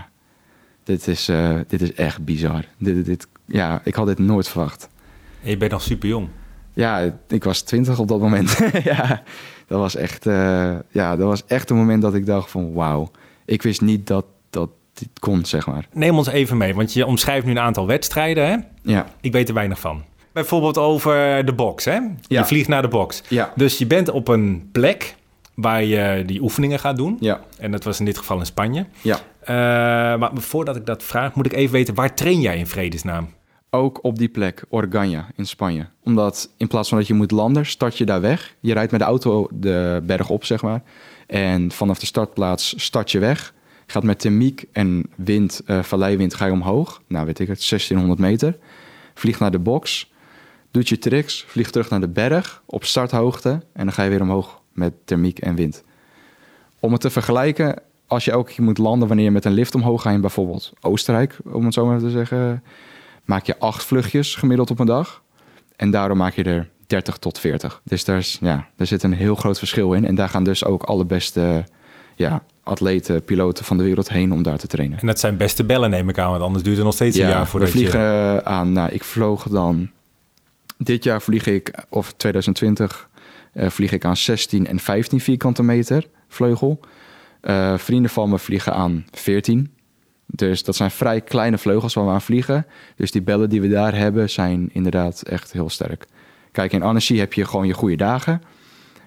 dit is, eh, dit is echt bizar. Dit, dit, ja, ik had dit nooit verwacht. En je bent nog super jong. Ja, ik was twintig op dat moment. ja, dat was echt, eh, ja, dat was echt een moment dat ik dacht van, wauw. Ik wist niet dat, dat dit kon, zeg maar. Neem ons even mee, want je omschrijft nu een aantal wedstrijden. Hè? Ja, Ik weet er weinig van. Bijvoorbeeld over de box. Hè? Je Ja. vliegt naar de box. ja, Dus je bent op een plek waar je die oefeningen gaat doen. ja, En dat was in dit geval in Spanje. ja. Eh, maar voordat ik dat vraag, moet ik even weten, waar train jij in vredesnaam? Ook op die plek, Organya in Spanje. Omdat in plaats van dat je moet landen, start je daar weg. Je rijdt met de auto de berg op, zeg maar. En vanaf de startplaats start je weg. Gaat met thermiek en wind, eh valleiwind, ga je omhoog. Nou, weet ik het, 1600 meter. Vliegt naar de box. Doet je tricks. Vliegt terug naar de berg op starthoogte. En dan ga je weer omhoog met thermiek en wind. Om het te vergelijken, als je elke keer moet landen wanneer je met een lift omhoog gaat in bijvoorbeeld Oostenrijk, om het zo maar te zeggen, maak je acht vluchtjes gemiddeld op een dag. En daardoor maak je er 30 tot 40. Dus daar, is, ja, daar zit een heel groot verschil in. En daar gaan dus ook alle beste ja, atleten, piloten van de wereld heen om daar te trainen. En dat zijn beste bellen, neem ik aan, want anders duurt het nog steeds een jaar voordat we vliegen je... aan. Nou, ik vloog dan. Dit jaar vlieg ik, of 2020, uh, vlieg ik aan 16 en 15 vierkante meter vleugel. Uh, vrienden van me vliegen aan 14. Dus dat zijn vrij kleine vleugels waar we aan vliegen. Dus die bellen die we daar hebben zijn inderdaad echt heel sterk. Kijk, in Annecy heb je gewoon je goede dagen.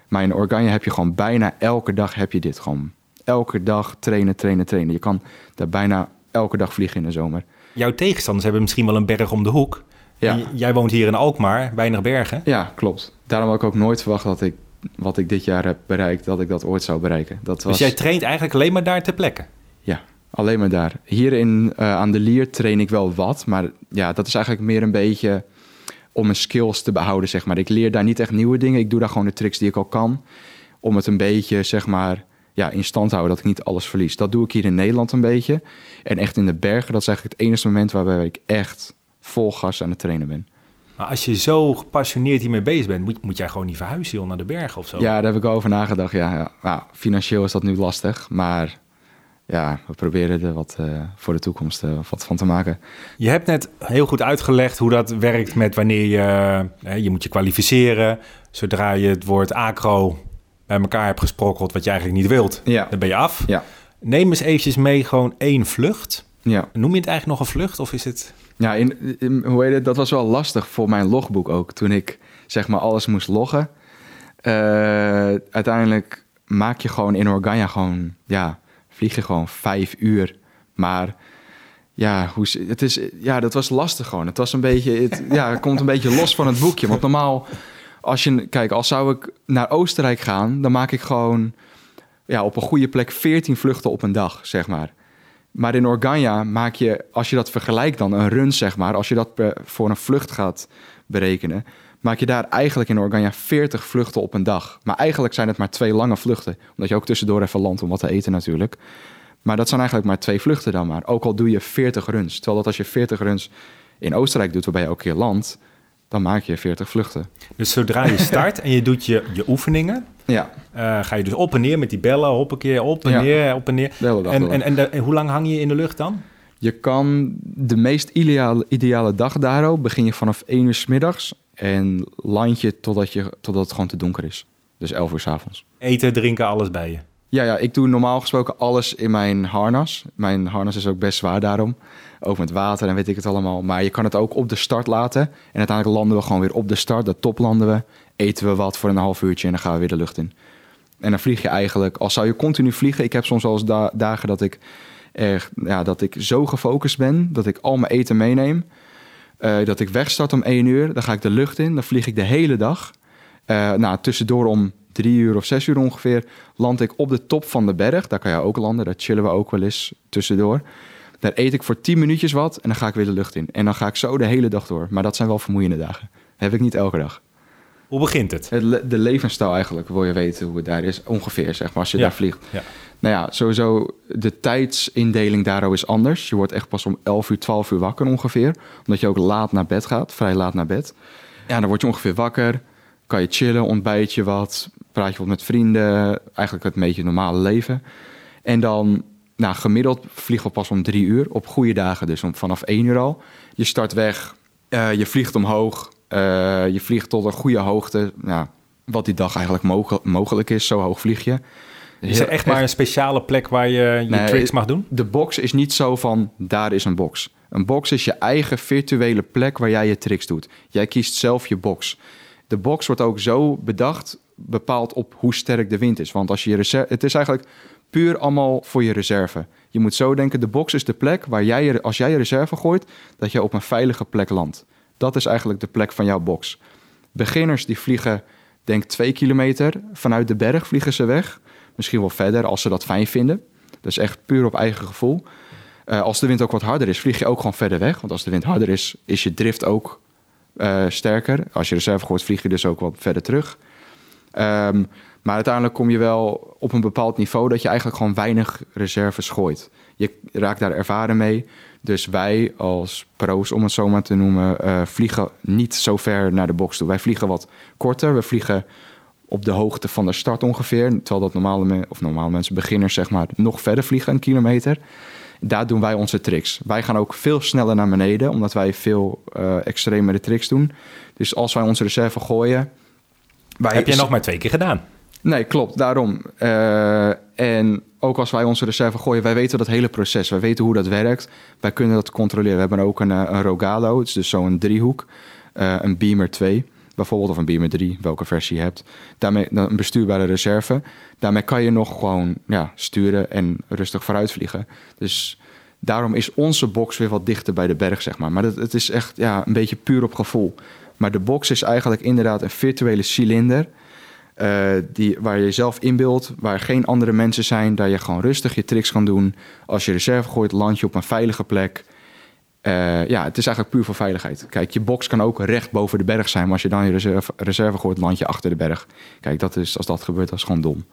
Maar in Oranje heb je gewoon bijna elke dag heb je dit. Gewoon elke dag trainen, trainen, trainen. Je kan daar bijna elke dag vliegen in de zomer. Jouw tegenstanders hebben misschien wel een berg om de hoek. Ja. Jij woont hier in Alkmaar, weinig bergen. Ja, klopt. Daarom had ik ook nooit verwacht dat ik wat ik dit jaar heb bereikt, dat ik dat ooit zou bereiken. Dat dus was... Dus jij traint eigenlijk alleen maar daar ter plekke? Ja, alleen maar daar. Hier in, uh, aan de Lier train ik wel wat, maar ja, dat is eigenlijk meer een beetje om mijn skills te behouden, zeg maar. Ik leer daar niet echt nieuwe dingen. Ik doe daar gewoon de tricks die ik al kan. Om het een beetje, zeg maar, ja, in stand houden dat ik niet alles verlies. Dat doe ik hier in Nederland een beetje. En echt in de bergen, dat is eigenlijk het enige moment waarbij ik echt vol gas aan het trainen ben. Maar als je zo gepassioneerd hiermee bezig bent, moet, moet jij gewoon niet verhuizen joh, naar de bergen of zo? Ja, daar heb ik over nagedacht. Ja, ja. Nou, financieel is dat nu lastig, maar ja, we proberen er wat uh, voor de toekomst uh, wat van te maken. Je hebt net heel goed uitgelegd hoe dat werkt met wanneer je, uh, je moet je kwalificeren. Zodra je het woord acro bij elkaar hebt gesprokkeld wat je eigenlijk niet wilt, ja. dan ben je af. Ja. Neem eens eventjes mee gewoon één vlucht. Ja. Noem je het eigenlijk nog een vlucht of is het... Ja, in, in, hoe heet het? dat was wel lastig voor mijn logboek ook. Toen ik zeg maar alles moest loggen. uiteindelijk maak je gewoon in Organja gewoon... Ja, vlieg je gewoon vijf uur. Maar ja, hoe, het is, ja, dat was lastig gewoon. Het was een beetje, het, ja, het komt een beetje los van het boekje. Want normaal, als je, kijk, als zou ik naar Oostenrijk gaan, dan maak ik gewoon ja, op een goede plek 14 vluchten op een dag, zeg maar. Maar in Organja maak je, als je dat vergelijkt dan, een run, zeg maar, als je dat voor een vlucht gaat berekenen, maak je daar eigenlijk in Organja 40 vluchten op een dag. Maar eigenlijk zijn het maar twee lange vluchten. Omdat je ook tussendoor even landt om wat te eten natuurlijk. Maar dat zijn eigenlijk maar twee vluchten dan maar. Ook al doe je 40 runs. Terwijl dat als je 40 runs in Oostenrijk doet, waarbij je ook keer landt, dan maak je 40 vluchten. Dus zodra je start en je doet je, je oefeningen, ja. Uh, ga je dus op en neer met die bellen, op een keer op en neer, op en neer. En, en, en, en, hoe lang hang je in de lucht dan? Je kan de meest ideale, ideale dag daarop begin je vanaf 1 uur s middags en land je totdat, je totdat het gewoon te donker is. Dus 11 uur s avonds. Eten, drinken, alles bij je? Ja, ja, ik doe normaal gesproken alles in mijn harnas. Mijn harnas is ook best zwaar daarom. Ook met water en weet ik het allemaal. Maar je kan het ook op de start laten. En uiteindelijk landen we gewoon weer op de start. De top landen we. Eten we wat voor een half uurtje en dan gaan we weer de lucht in. En dan vlieg je eigenlijk, als zou je continu vliegen. Ik heb soms wel eens dagen dat ik, echt, ja, dat ik zo gefocust ben dat ik al mijn eten meeneem. Uh, dat ik wegstart om één uur, dan ga ik de lucht in, dan vlieg ik de hele dag. Uh, nou, tussendoor om drie uur of zes uur ongeveer land ik op de top van de berg. Daar kan je ook landen, daar chillen we ook wel eens tussendoor. Daar eet ik voor tien minuutjes wat en dan ga ik weer de lucht in. En dan ga ik zo de hele dag door. Maar dat zijn wel vermoeiende dagen. Dat heb ik niet elke dag. Hoe begint het? De levensstijl eigenlijk, wil je weten hoe het daar is. Ongeveer, zeg maar, als je daar vliegt. Ja. Nou ja, sowieso de tijdsindeling daarover is anders. Je wordt echt pas om 11 uur, 12 uur wakker ongeveer. Omdat je ook laat naar bed gaat, vrij laat naar bed. Ja, dan word je ongeveer wakker. Kan je chillen, ontbijt je wat, praat je wat met vrienden. Eigenlijk het beetje normale leven. En dan, nou, gemiddeld vliegen we pas om drie uur. Op goede dagen dus om, vanaf 1 uur al. Je start weg, uh, je vliegt omhoog. Uh, je vliegt tot een goede hoogte. Nou, wat die dag eigenlijk mogelijk is, zo hoog vlieg je. Is er echt maar een speciale plek waar je je tricks mag doen? De box is niet zo van, daar is een box. Een box is je eigen virtuele plek waar jij je tricks doet. Jij kiest zelf je box. De box wordt ook zo bedacht, bepaald op hoe sterk de wind is. Want als je, je het is eigenlijk puur allemaal voor je reserve. Je moet zo denken, de box is de plek waar jij, als jij je reserve gooit, dat je op een veilige plek landt. Dat is eigenlijk de plek van jouw box. Beginners die vliegen, denk twee kilometer vanuit de berg vliegen ze weg. Misschien wel verder als ze dat fijn vinden. Dat is echt puur op eigen gevoel. Uh, als de wind ook wat harder is, vlieg je ook gewoon verder weg. Want als de wind harder is, is je drift ook uh, sterker. Als je reserve gooit, vlieg je dus ook wat verder terug. Um, Maar uiteindelijk kom je wel op een bepaald niveau dat je eigenlijk gewoon weinig reserves gooit. Je raakt daar ervaren mee. Dus wij als pro's, om het zo maar te noemen, eh, vliegen niet zo ver naar de box toe. Wij vliegen wat korter. We vliegen op de hoogte van de start ongeveer. Terwijl dat normale, of normale mensen, beginners zeg maar, nog verder vliegen, een kilometer. Daar doen wij onze tricks. Wij gaan ook veel sneller naar beneden, omdat wij veel eh extremere tricks doen. Dus als wij onze reserve gooien... Wij Heb jij nog maar twee keer gedaan? Nee, klopt, daarom. Eh, en ook als wij onze reserve gooien, wij weten dat hele proces. Wij weten hoe dat werkt. Wij kunnen dat controleren. We hebben ook een, eh, een Rogalo, het is dus zo'n driehoek. Eh, een Beamer 2 bijvoorbeeld, of een Beamer 3, welke versie je hebt. Daarmee dan een bestuurbare reserve. Daarmee kan je nog gewoon ja, sturen en rustig vooruit vliegen. Dus daarom is onze box weer wat dichter bij de berg, zeg maar. Maar dat, het is echt ja, een beetje puur op gevoel. Maar de box is eigenlijk inderdaad een virtuele cilinder... eh, die, waar je jezelf inbeeldt, waar geen andere mensen zijn... daar je gewoon rustig je tricks kan doen. Als je reserve gooit, land je op een veilige plek... Eh, ja, het is eigenlijk puur voor veiligheid. Kijk, je box kan ook recht boven de berg zijn, maar als je dan je reserve, reserve gooit, land je achter de berg. Kijk, dat is, als dat gebeurt, dat is gewoon dom.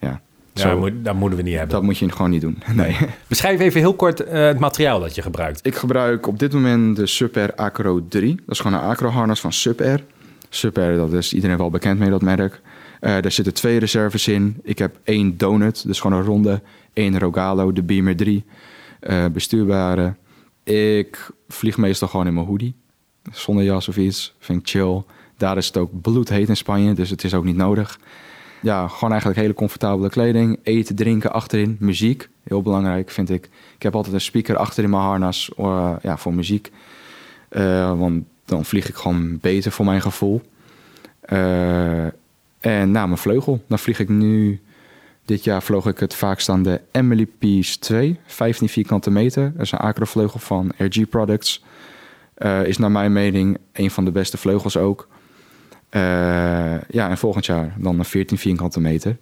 Ja, Ja, Zo, dat, moet- dat moeten we niet hebben. dat moet je gewoon niet doen. Nee. Beschrijf even heel kort eh, het materiaal dat je gebruikt. Ik gebruik op dit moment de Super Acro 3. Dat is gewoon een acro harnas van Super. Super, dat is iedereen wel bekend mee, dat merk. Eh daar zitten twee reserves in. Ik heb één donut, dus gewoon een ronde. één Rogalo, de Beamer 3. eh, bestuurbare. Ik vlieg meestal gewoon in mijn hoodie. Zonder jas of iets. Vind ik chill. Daar is het ook bloedheet in Spanje, dus het is ook niet nodig. Ja, gewoon eigenlijk hele comfortabele kleding. Eten, drinken achterin. Muziek, heel belangrijk vind ik. Ik heb altijd een speaker achter in mijn harnas eh, ja, voor muziek. Eh, want dan vlieg ik gewoon beter voor mijn gevoel. Eh, en na mijn vleugel, dan vlieg ik nu... Dit jaar vloog ik het vaakst aan de Emily Peace 2, 15 vierkante meter. Dat is een acrovleugel van RG Products. Is naar mijn mening een van de beste vleugels ook. Eh, ja, en volgend jaar dan een 14 vierkante meter.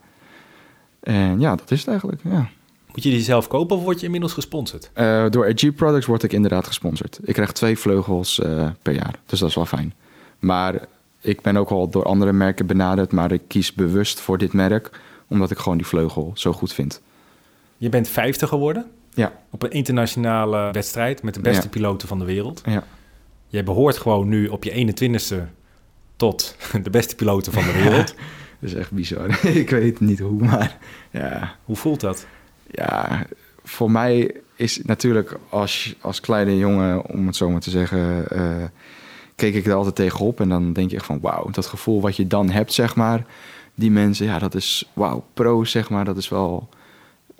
En ja, dat is het eigenlijk, ja. Moet je die zelf kopen of word je inmiddels gesponsord? Eh, door RG Products word ik inderdaad gesponsord. Ik krijg twee vleugels eh, per jaar, dus dat is wel fijn. Maar ik ben ook al door andere merken benaderd, maar ik kies bewust voor dit merk, omdat ik gewoon die vleugel zo goed vind. Je bent 50 geworden Ja, op een internationale wedstrijd met de beste Ja. piloten van de wereld. ja. Jij behoort gewoon nu op je 21ste tot de beste piloten van de wereld. dat is echt bizar. ik weet niet hoe, maar ja, Hoe voelt dat? ja, voor mij is natuurlijk als, als kleine jongen, om het zo maar te zeggen, eh, keek ik er altijd tegenop. En dan denk je echt van wauw, dat gevoel wat je dan hebt, zeg maar. Die mensen, ja, dat is wauw, pro, zeg maar. Dat is wel,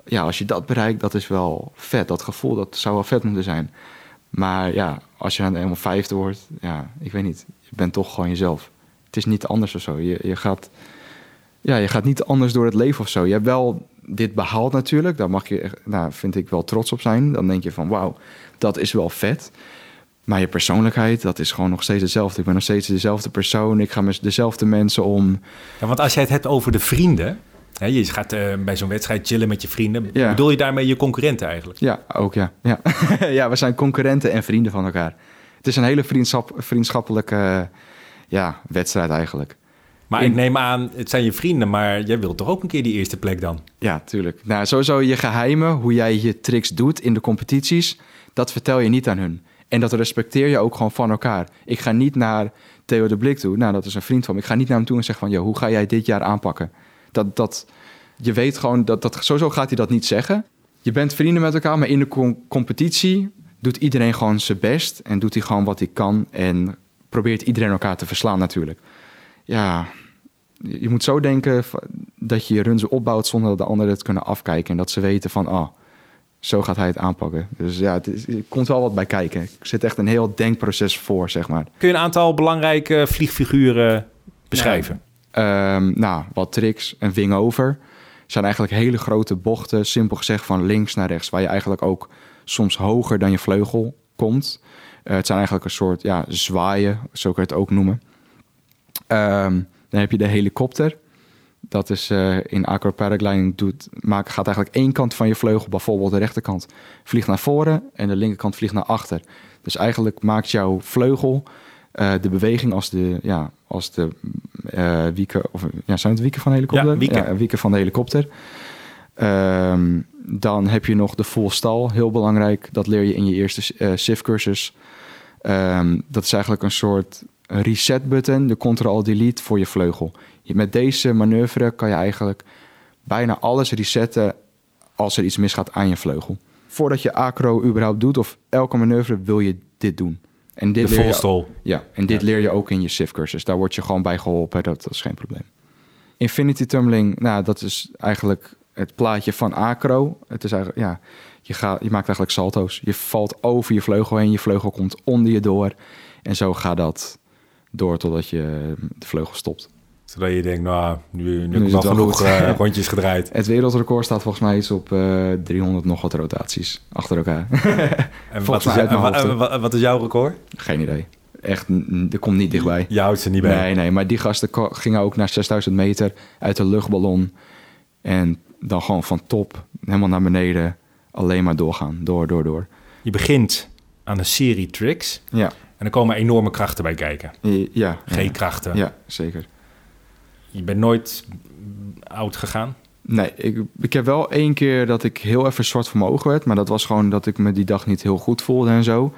ja, als je dat bereikt, dat is wel vet. Dat gevoel, dat zou wel vet moeten zijn. Maar ja, als je dan eenmaal vijfde wordt, ja, ik weet niet. Je bent toch gewoon jezelf. Het is niet anders of zo. Je, je gaat ja, je gaat niet anders door het leven of zo. Je hebt wel dit behaald natuurlijk. Daar mag je, nou, vind ik wel trots op zijn. Dan denk je van, wauw, dat is wel vet. Maar je persoonlijkheid, dat is gewoon nog steeds hetzelfde. Ik ben nog steeds dezelfde persoon. Ik ga met dezelfde mensen om. Ja, want als jij het hebt over de vrienden. Hè, je gaat eh, bij zo'n wedstrijd chillen met je vrienden. Ja. Bedoel je daarmee je concurrenten eigenlijk? Ja, ook ja. Ja, ja we zijn concurrenten en vrienden van elkaar. Het is een hele vriendschap, vriendschappelijke ja, wedstrijd eigenlijk. Maar ik neem aan, het zijn je vrienden, maar jij wilt toch ook een keer die eerste plek dan? Ja, tuurlijk. Nou, sowieso je geheimen, hoe jij je tricks doet in de competities, dat vertel je niet aan hun. En dat respecteer je ook gewoon van elkaar. Ik ga niet naar Theo de Blik toe, nou dat is een vriend van me. Ik ga niet naar hem toe en zeg van, joh, hoe ga jij dit jaar aanpakken? Dat, dat, je weet gewoon, dat, dat, sowieso gaat hij dat niet zeggen. Je bent vrienden met elkaar, maar in de com- competitie doet iedereen gewoon zijn best. En doet hij gewoon wat hij kan en probeert iedereen elkaar te verslaan natuurlijk. Ja, je moet zo denken dat je je runs opbouwt zonder dat de anderen het kunnen afkijken. En dat ze weten van, ah, zo gaat hij het aanpakken. Dus ja, het is, komt wel wat bij kijken. Er zit echt een heel denkproces voor, zeg maar. Kun je een aantal belangrijke vliegfiguren beschrijven? Ehm, nou, wat tricks. Een wing over. zijn eigenlijk hele grote bochten, simpel gezegd van links naar rechts. Waar je eigenlijk ook soms hoger dan je vleugel komt. Eh, het zijn eigenlijk een soort ja, zwaaien, zo kan je het ook noemen. Ehm, dan heb je de helikopter. Dat is eh, in acro paragliding doet, maak, gaat eigenlijk één kant van je vleugel, bijvoorbeeld de rechterkant, vliegt naar voren en de linkerkant vliegt naar achter. Dus eigenlijk maakt jouw vleugel eh, de beweging als de, ja, als de wieken, of ja, zijn het wieken van de helikopter? Ja, wieken. wieken van de helikopter. Ehm, dan heb je nog de full stal, heel belangrijk. Dat leer je in je eerste SIF-cursus. Ehm, dat is eigenlijk een soort reset-button, de Ctrl-Delete voor je vleugel. Je- Met deze manoeuvre kan je eigenlijk bijna alles resetten als er iets misgaat aan je vleugel. Voordat je acro überhaupt doet of elke manoeuvre wil je dit doen. En dit De leer je- ja, en dit Ja. leer je ook in je SIF-cursus. Daar word je gewoon bij geholpen, dat, dat is geen probleem. Infinity tumbling, nou, dat is eigenlijk het plaatje van acro. Het is eigenlijk, ja, je, gaat, je maakt eigenlijk salto's. Je valt over je vleugel heen, je vleugel komt onder je door. En zo gaat dat door totdat je de vleugel stopt. Zodat je denkt, nou, nu, nu, Nu is wel het wel genoeg eh, rondjes gedraaid. Het wereldrecord staat volgens mij iets op eh 300 nog wat rotaties achter elkaar. En wat is, en wat is jouw record? geen idee. Echt, er komt niet dichtbij. Je houdt ze niet bij. Nee, nee, maar die gasten gingen ook naar 6000 meter uit de luchtballon. En dan gewoon van top helemaal naar beneden. Alleen maar doorgaan. Door, door, door. Je begint aan een serie tricks. Ja, En er komen enorme krachten bij kijken. Ja. G-krachten. Ja, zeker. Je bent nooit oud gegaan. Nee, ik, ik heb wel één keer dat ik heel even zwart voor mijn ogen werd. Maar dat was gewoon dat ik me die dag niet heel goed voelde en zo.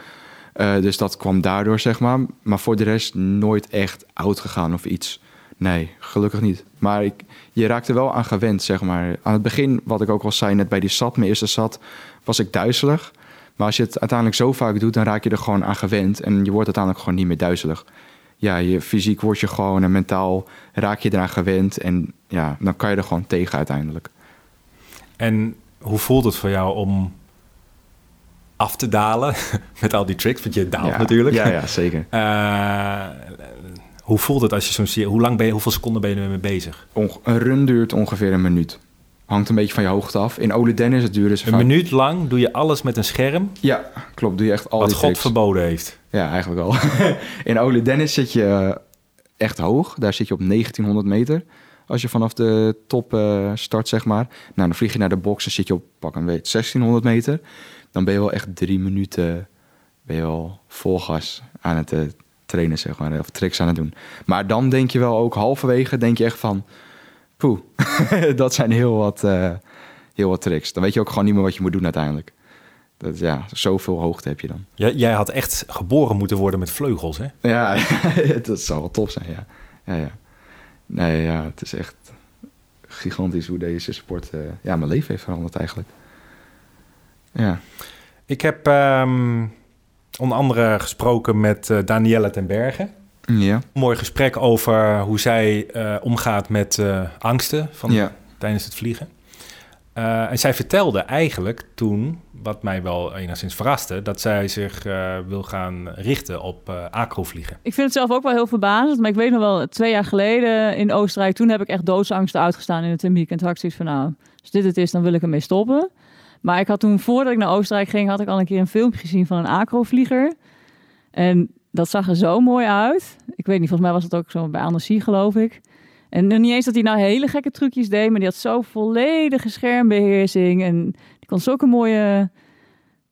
Eh, dus dat kwam daardoor, zeg maar. Maar voor de rest nooit echt oud gegaan of iets. Nee, gelukkig niet. Maar ik, je raakt er wel aan gewend, zeg maar. Aan het begin, wat ik ook al zei, net bij die SAT, mijn eerste SAT, was ik duizelig. Maar als je het uiteindelijk zo vaak doet, dan raak je er gewoon aan gewend. En je wordt uiteindelijk gewoon niet meer duizelig. Ja, je fysiek word je gewoon en mentaal raak je eraan gewend. En ja, dan kan je er gewoon tegen uiteindelijk. En hoe voelt het voor jou om af te dalen met al die tricks? Want je daalt ja, natuurlijk. Ja, ja, zeker. Eh, hoe voelt het als je zo'n serie... Hoe lang ben je, hoeveel seconden ben je ermee bezig? Onge- een run duurt ongeveer een minuut. Hangt een beetje van je hoogte af. In Ole Dennis het duurde ze Een vaak- minuut lang doe je alles met een scherm... Ja, klopt. Doe je echt al wat God verboden heeft. Ja, eigenlijk wel. In Ole Dennis zit je eh, echt hoog. Daar zit je op 1900 meter. Als je vanaf de top eh, start, zeg maar. Nou, dan vlieg je naar de box en zit je op pak een weet 1600 meter. Dan ben je wel echt drie minuten ben je wel vol gas aan het eh, trainen, zeg maar. Of tricks aan het doen. Maar dan denk je wel ook halverwege, denk je echt van... Poeh, dat zijn heel wat, eh, heel wat tricks. Dan weet je ook gewoon niet meer wat je moet doen uiteindelijk. Dat, ja, zoveel hoogte heb je dan. Jij, jij had echt geboren moeten worden met vleugels, hè? Ja, dat zou wel top zijn, ja. ja, ja. Nee, ja, het is echt gigantisch hoe deze sport eh, ja, mijn leven heeft veranderd eigenlijk. Ja, Ik heb ehm, onder andere gesproken met eh Danielle ten Berge. ja, Een mooi gesprek over hoe zij eh, omgaat met eh, angsten van, ja. tijdens het vliegen. Eh, en zij vertelde eigenlijk toen, wat mij wel enigszins verraste, dat zij zich eh, wil gaan richten op eh acrovliegen. Ik vind het zelf ook wel heel verbazend. Maar ik weet nog wel, twee jaar geleden in Oostenrijk... toen heb ik echt doodsangsten uitgestaan in het thermiek. En toen had ik zoiets van, nou, als dit het is, dan wil ik ermee stoppen. Maar ik had toen, voordat ik naar Oostenrijk ging... had ik al een keer een filmpje gezien van een acrovlieger. En dat zag er zo mooi uit. Ik weet niet, volgens mij was het ook zo bij Annecy, geloof ik. En nog niet eens dat hij nou hele gekke trucjes deed... maar die had zo volledige schermbeheersing. En die kon zulke mooie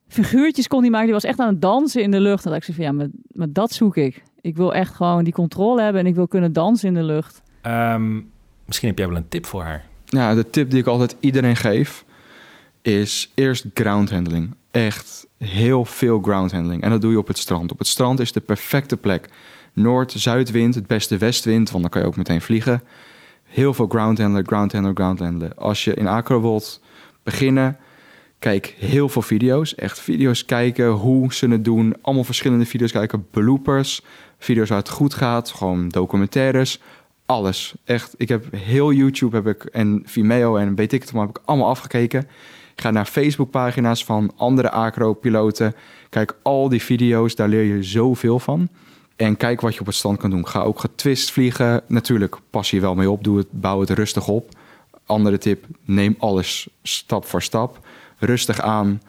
figuurtjes kon hij maken. Die was echt aan het dansen in de lucht. En dacht ik zo van, ja, maar, maar dat zoek ik. Ik wil echt gewoon die controle hebben en ik wil kunnen dansen in de lucht. Ehm, misschien heb jij wel een tip voor haar. Ja, de tip die ik altijd iedereen geef is eerst ground handling. Echt heel veel ground handling. En dat doe je op het strand. Op het strand is de perfecte plek. Noord-zuidwind, het beste westwind, want dan kan je ook meteen vliegen. Heel veel ground handelen, ground handelen, ground handelen. Als je in acro wilt beginnen, kijk heel veel video's. Echt video's kijken, hoe ze het doen. Allemaal verschillende video's kijken. Bloopers, video's waar het goed gaat. Gewoon documentaires. Alles. Echt. Ik heb heel YouTube heb ik, en Vimeo en weet ik het maar heb ik allemaal afgekeken. Ga naar Facebookpagina's van andere acro-piloten. Kijk al die video's, daar leer je zoveel van. En kijk wat je op het strand kan doen. Ga ook getwist vliegen. Natuurlijk, pas je wel mee op. Doe het, bouw het rustig op. Andere tip, neem alles stap voor stap. Rustig aan.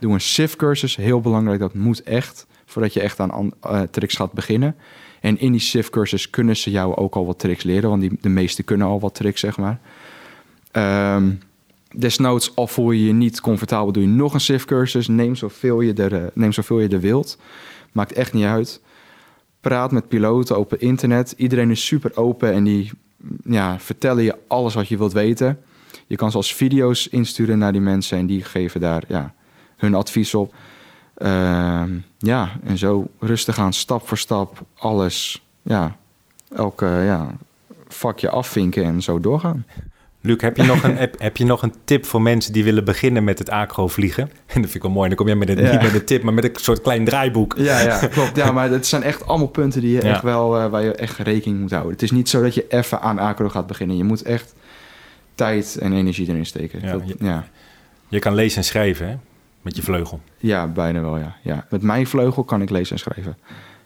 Doe een SIF-cursus, heel belangrijk. Dat moet echt, voordat je echt aan an- eh, tricks gaat beginnen. En in die SIF-cursus kunnen ze jou ook al wat tricks leren. Want die, de meesten kunnen al wat tricks, zeg maar. Ehm, desnoods, al voel je je niet comfortabel, doe je nog een SIF-cursus. Neem, zoveel je er, eh, neem zoveel je er wilt. Maakt echt niet uit. praat met piloten op het internet. Iedereen is super open en die ja, vertellen je alles wat je wilt weten. Je kan zelfs video's insturen naar die mensen en die geven daar ja, hun advies op. Ehm, ja, en zo rustig aan, stap voor stap, alles, ja, elke ja, vakje afvinken en zo doorgaan. Luc, heb je, nog een, heb, heb, je nog een tip voor mensen die willen beginnen met het acro vliegen? En dat vind ik wel mooi. Dan kom jij met een, niet met een tip, maar met een soort klein draaiboek. Ja, ja klopt. Ja, maar het zijn echt allemaal punten die je echt wel, uh, waar je echt rekening moet houden. Het is niet zo dat je even aan acro gaat beginnen. Je moet echt tijd en energie erin steken. Ja, dat, je, ja. je kan lezen en schrijven, hè? Met je vleugel. Ja, bijna wel, ja. ja. Met mijn vleugel kan ik lezen en schrijven.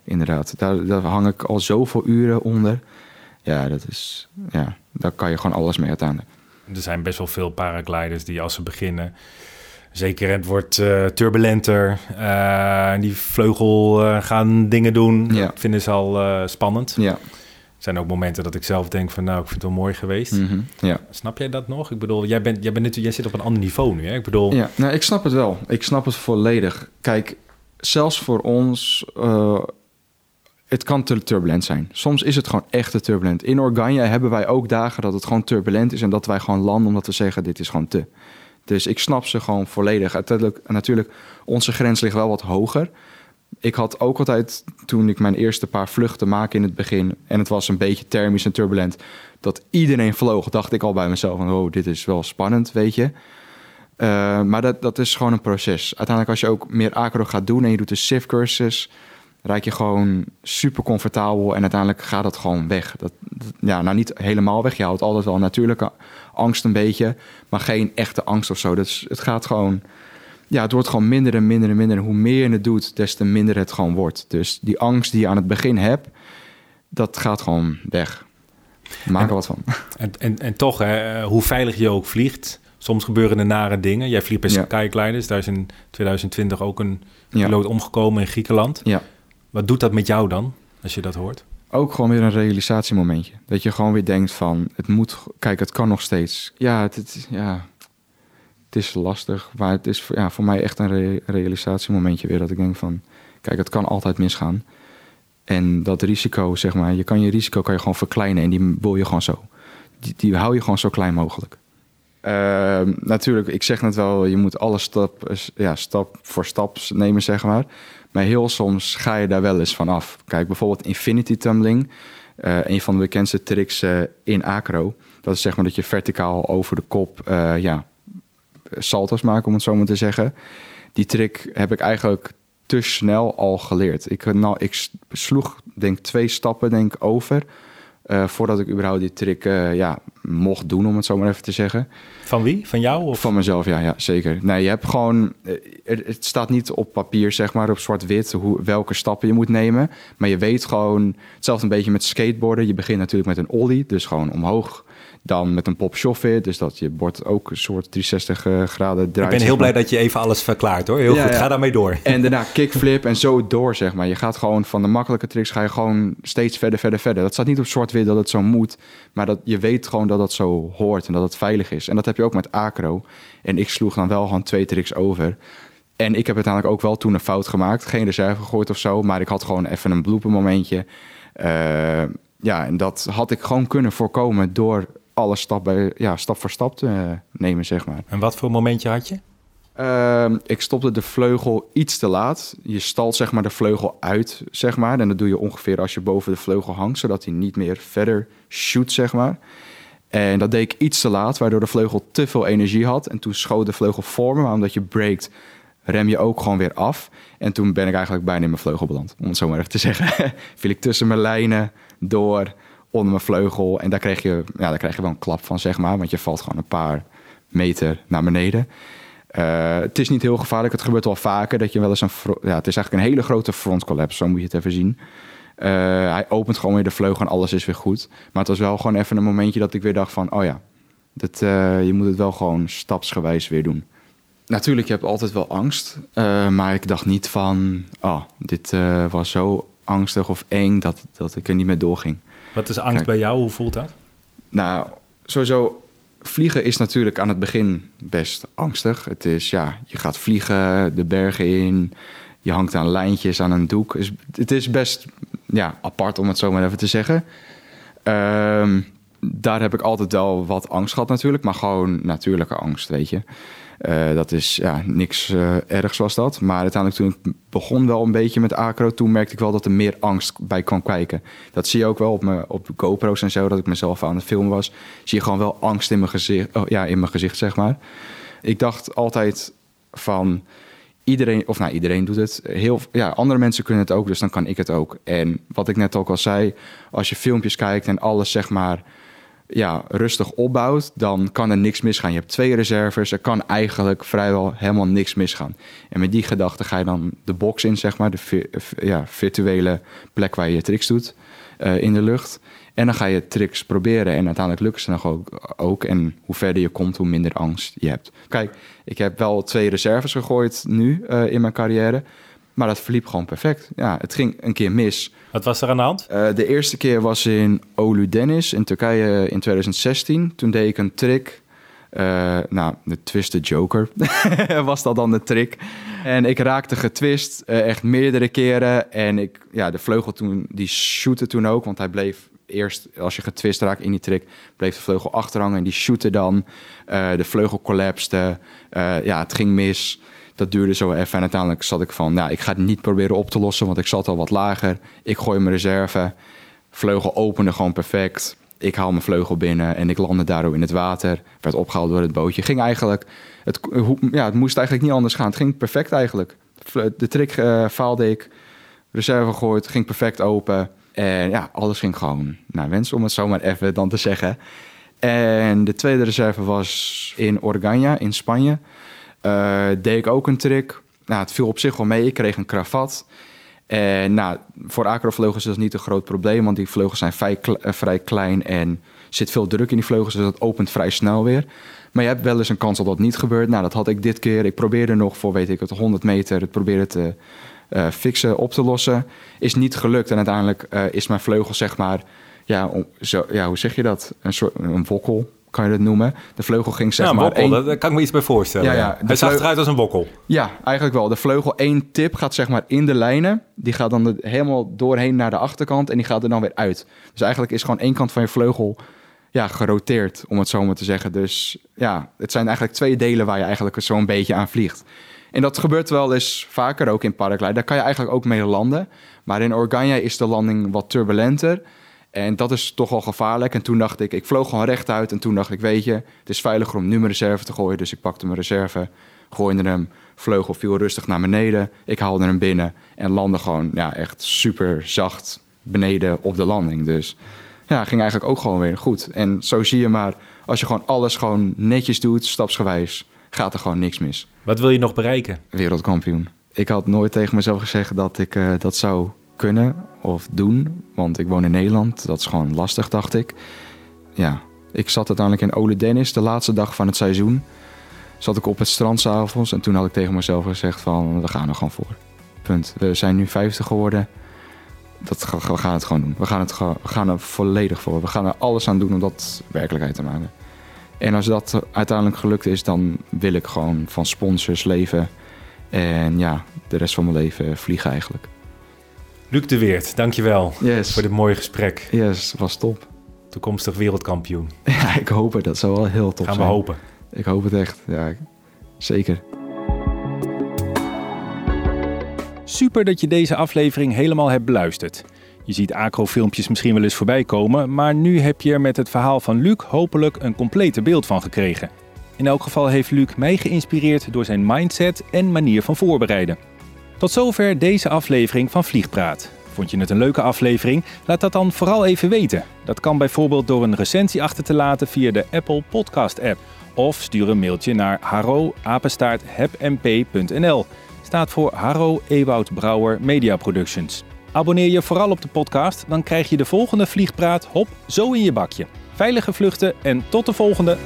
Inderdaad. Daar, daar hang ik al zoveel uren onder. Ja, dat is, ja, daar kan je gewoon alles mee uiteindelijk. Er zijn best wel veel paragliders die als ze beginnen... Zeker, het wordt uh, turbulenter. Uh, die vleugel uh, gaan dingen doen. Ja. Dat vinden ze al spannend. Ja. Er zijn ook momenten dat ik zelf denk van... nou, ik vind het wel mooi geweest. Mm -hmm. ja. Snap jij dat nog? Ik bedoel, jij, bent, jij, bent natuurlijk, jij zit op een ander niveau nu. Hè? Ik bedoel... Ja, nou, ik snap het wel. Ik snap het volledig. Kijk, zelfs voor ons het kan te turbulent zijn. Soms is het gewoon echt te turbulent. In Organja hebben wij ook dagen dat het gewoon turbulent is en dat wij gewoon landen omdat we zeggen dit is gewoon te. Dus ik snap ze gewoon volledig. Uiteindelijk, natuurlijk, onze grens ligt wel wat hoger. Ik had ook altijd, toen ik mijn eerste paar vluchten maakte in het begin... en het was een beetje thermisch en turbulent... dat iedereen vloog, dacht ik al bij mezelf van... oh, dit is wel spannend, weet je. Uh, maar dat, dat is gewoon een proces. Uiteindelijk als je ook meer acro gaat doen... en je doet de SIF-cursus raak je gewoon super comfortabel en uiteindelijk gaat het gewoon weg. Dat, ja, nou niet helemaal weg. Je houdt altijd wel natuurlijke angst een beetje, maar geen echte angst of zo. Dus het gaat gewoon, ja, het wordt gewoon minder en minder en minder. En hoe meer je het doet, des te minder het gewoon wordt. Dus die angst die je aan het begin hebt, dat gaat gewoon weg. Maak er wat van. En, en, en toch, hè, hoe veilig je ook vliegt, soms gebeuren er nare dingen. Jij vliegt bij ja. Skygliders, daar is in 2020 ook een piloot ja. omgekomen in Griekenland. Ja. Wat doet dat met jou dan, als je dat hoort? Ook gewoon weer een realisatiemomentje. Dat je gewoon weer denkt van, het moet, kijk, het kan nog steeds. Ja, het, ja, het is lastig, maar het is ja, voor mij echt een re realisatiemomentje weer. Dat ik denk van, kijk, het kan altijd misgaan. En dat risico, zeg maar, je kan je risico kan je gewoon verkleinen en die wil je gewoon zo. Die, hou je gewoon zo klein mogelijk. Uh, natuurlijk, ik zeg net wel, je moet alle stap, ja, stap voor stap nemen, zeg maar. Maar heel soms ga je daar wel eens van af. Kijk, bijvoorbeeld infinity tumbling. Uh, een van de bekendste tricks uh, in acro. Dat is zeg maar dat je verticaal over de kop uh, ja, salto's maakt, om het zo maar te zeggen. Die trick heb ik eigenlijk te snel al geleerd. Ik, nou, ik sloeg denk twee stappen denk, over uh, voordat ik überhaupt die trick uh, ja, mocht doen, om het zo maar even te zeggen. Van wie? Van jou? Of? Van mezelf, ja, ja, zeker. Nee, je hebt gewoon... Uh, het staat niet op papier, zeg maar, op zwart-wit... Hoe, welke stappen je moet nemen. Maar je weet gewoon... Hetzelfde een beetje met skateboarden. Je begint natuurlijk met een ollie, dus gewoon omhoog dan met een pop weer, dus dat je bord ook een soort 360 uh, graden draait. Ik ben heel blij dat je even alles verklaart hoor. Heel ja, goed, ja. ga daarmee door. En daarna kickflip en zo door, zeg maar. Je gaat gewoon van de makkelijke tricks ga je gewoon steeds verder, verder, verder. Dat staat niet op zwart-wit dat het zo moet, maar dat je weet gewoon dat dat zo hoort en dat het veilig is. En dat heb je ook met acro. En ik sloeg dan wel gewoon twee tricks over. En ik heb uiteindelijk ook wel toen een fout gemaakt. Geen reserve gegooid of zo, maar ik had gewoon even een blooper momentje. Uh, ja, en dat had ik gewoon kunnen voorkomen door alles stap, bij, ja, stap voor stap te nemen, zeg maar. En wat voor momentje had je? Uh, ik stopte de vleugel iets te laat. Je stalt zeg maar de vleugel uit, zeg maar. En dat doe je ongeveer als je boven de vleugel hangt, zodat hij niet meer verder shoot, zeg maar. En dat deed ik iets te laat, waardoor de vleugel te veel energie had. En toen schoot de vleugel voor me, maar omdat je breakt, rem je ook gewoon weer af. En toen ben ik eigenlijk bijna in mijn vleugel beland, om het zo maar even te zeggen. Viel ik tussen mijn lijnen door onder mijn vleugel. En daar kreeg, je, ja, daar krijg je wel een klap van, zeg maar. Want je valt gewoon een paar meter naar beneden. Uh, het is niet heel gevaarlijk. Het gebeurt wel vaker dat je wel eens een... Ja, het is eigenlijk een hele grote frontcollapse, zo moet je het even zien. Uh, hij opent gewoon weer de vleugel en alles is weer goed. Maar het was wel gewoon even een momentje dat ik weer dacht van... oh ja, dat, uh, je moet het wel gewoon stapsgewijs weer doen. Natuurlijk, je hebt altijd wel angst. maar ik dacht niet van... oh, dit was zo angstig of eng dat, dat ik er niet meer doorging. Wat is angst bij jou? Hoe voelt dat? Nou, sowieso vliegen is natuurlijk aan het begin best angstig. Het is, ja, je gaat vliegen, de bergen in, je hangt aan lijntjes, aan een doek. Het is best ja, apart om het zo maar even te zeggen. Ehm, daar heb ik altijd wel wat angst gehad natuurlijk, maar gewoon natuurlijke angst, weet je. Eh, dat is ja, niks uh, ergs was dat. Maar uiteindelijk toen ik begon wel een beetje met acro, toen merkte ik wel dat er meer angst bij kwam kijken. Dat zie je ook wel op, mijn, op GoPro's en zo, dat ik mezelf aan het filmen was. Zie je gewoon wel angst in mijn gezicht, oh, ja, in mijn gezicht zeg maar. Ik dacht altijd van iedereen, of nou iedereen doet het. Heel, ja, andere mensen kunnen het ook, dus dan kan ik het ook. En wat ik net ook al zei, als je filmpjes kijkt en alles zeg maar ja, rustig opbouwt, dan kan er niks misgaan. Je hebt twee reserves, er kan eigenlijk vrijwel helemaal niks misgaan. En met die gedachte ga je dan de box in, zeg maar, de ja, virtuele plek waar je je tricks doet uh, in de lucht. En dan ga je tricks proberen en uiteindelijk lukken ze nog ook, ook. En hoe verder je komt, hoe minder angst je hebt. Kijk, ik heb wel twee reserves gegooid nu uh, in mijn carrière. Maar dat verliep gewoon perfect. Ja, het ging een keer mis. Wat was er aan de hand? Uh, de eerste keer was in Olu Dennis in Turkije in 2016. Toen deed ik een trick. Uh, nou, de Twisted Joker was dat dan de trick. En ik raakte getwist, uh, echt meerdere keren. En ik, ja, de vleugel toen, die shootte toen ook. Want hij bleef eerst, als je getwist raakt in die trick, bleef de vleugel achterhangen. En die shootte dan. de vleugel collapste. ja, het ging mis dat duurde zo even. En uiteindelijk zat ik van, nou, ik ga het niet proberen op te lossen, want ik zat al wat lager. Ik gooi mijn reserve. Vleugel opende gewoon perfect. Ik haal mijn vleugel binnen en ik landde daardoor in het water. Werd opgehaald door het bootje. Ging eigenlijk, het, ja, het moest eigenlijk niet anders gaan. Het ging perfect eigenlijk. De trick uh, faalde ik. Reserve gegooid, ging perfect open. En ja, alles ging gewoon naar wens, om het zo maar even dan te zeggen. En de tweede reserve was in Organya in Spanje. Uh, deed ik ook een trick. Nou, het viel op zich wel mee. Ik kreeg een kravat. Nou, voor acrovleugels is dat niet een groot probleem, want die vleugels zijn vrij, eh, vrij klein en zit veel druk in die vleugels, dus dat opent vrij snel weer. Maar je hebt wel eens een kans dat dat niet gebeurt. Nou, dat had ik dit keer. Ik probeerde nog voor, weet ik het, 100 meter het proberen te uh, fixen, op te lossen. Is niet gelukt en uiteindelijk is mijn vleugel, zeg maar, ja, zo, ja, hoe zeg je dat? Een soort een wokkel kan je dat noemen. De vleugel ging zeg ja, maar... Wokkel, één... daar kan ik me iets bij voorstellen. Ja, ja, Hij zag eruit als een wokkel. Ja, eigenlijk wel. De vleugel één tip gaat zeg maar in de lijnen. Die gaat dan helemaal doorheen naar de achterkant en die gaat er dan weer uit. Dus eigenlijk is gewoon één kant van je vleugel ja, geroteerd, om het zo maar te zeggen. Dus ja, het zijn eigenlijk twee delen waar je eigenlijk zo'n beetje aan vliegt. En dat gebeurt wel eens vaker ook in paragliden. Daar kan je eigenlijk ook mee landen. Maar in Organja is de landing wat turbulenter. En dat is toch wel gevaarlijk. En toen dacht ik, ik vloog gewoon rechtuit. En toen dacht ik, weet je, het is veiliger om nu mijn reserve te gooien. Dus ik pakte mijn reserve, gooide hem, vleugel viel rustig naar beneden. Ik haalde hem binnen en landde gewoon ja, echt super zacht beneden op de landing. Dus ja, ging eigenlijk ook gewoon weer goed. En zo zie je maar, als je gewoon alles gewoon netjes doet, stapsgewijs, gaat er gewoon niks mis. Wat wil je nog bereiken? Wereldkampioen. Ik had nooit tegen mezelf gezegd dat ik uh, dat zou kunnen of doen. Want ik woon in Nederland. Dat is gewoon lastig, dacht ik. Ja, ik zat uiteindelijk in Ole Dennis, de laatste dag van het seizoen. Zat ik op het strand s'avonds en toen had ik tegen mezelf gezegd van... we gaan er gewoon voor. Punt. We zijn nu 50 geworden. Dat, we gaan het gewoon doen. We gaan, het, we gaan er volledig voor. We gaan er alles aan doen om dat werkelijkheid te maken. En als dat uiteindelijk gelukt is, dan wil ik gewoon van sponsors leven. En ja, de rest van mijn leven vliegen eigenlijk. Luc de Weert, dankjewel yes. voor dit mooie gesprek. Yes, was top. Toekomstig wereldkampioen. Ja, ik hoop het. Dat zou wel heel top Gaan zijn. we hopen. Ik hoop het echt, ja, zeker. Super dat je deze aflevering helemaal hebt beluisterd. Je ziet acrofilmpjes misschien wel eens voorbij komen, maar nu heb je er met het verhaal van Luc hopelijk een complete beeld van gekregen. In elk geval heeft Luc mij geïnspireerd door zijn mindset en manier van voorbereiden. Tot zover deze aflevering van Vliegpraat. Vond je het een leuke aflevering? Laat dat dan vooral even weten. Dat kan bijvoorbeeld door een recensie achter te laten via de Apple Podcast app. Of stuur een mailtje naar haro-hebmp.nl. Staat voor Haro Ewoud Brouwer Media Productions. Abonneer je vooral op de podcast, dan krijg je de volgende Vliegpraat hop zo in je bakje. Veilige vluchten en tot de volgende!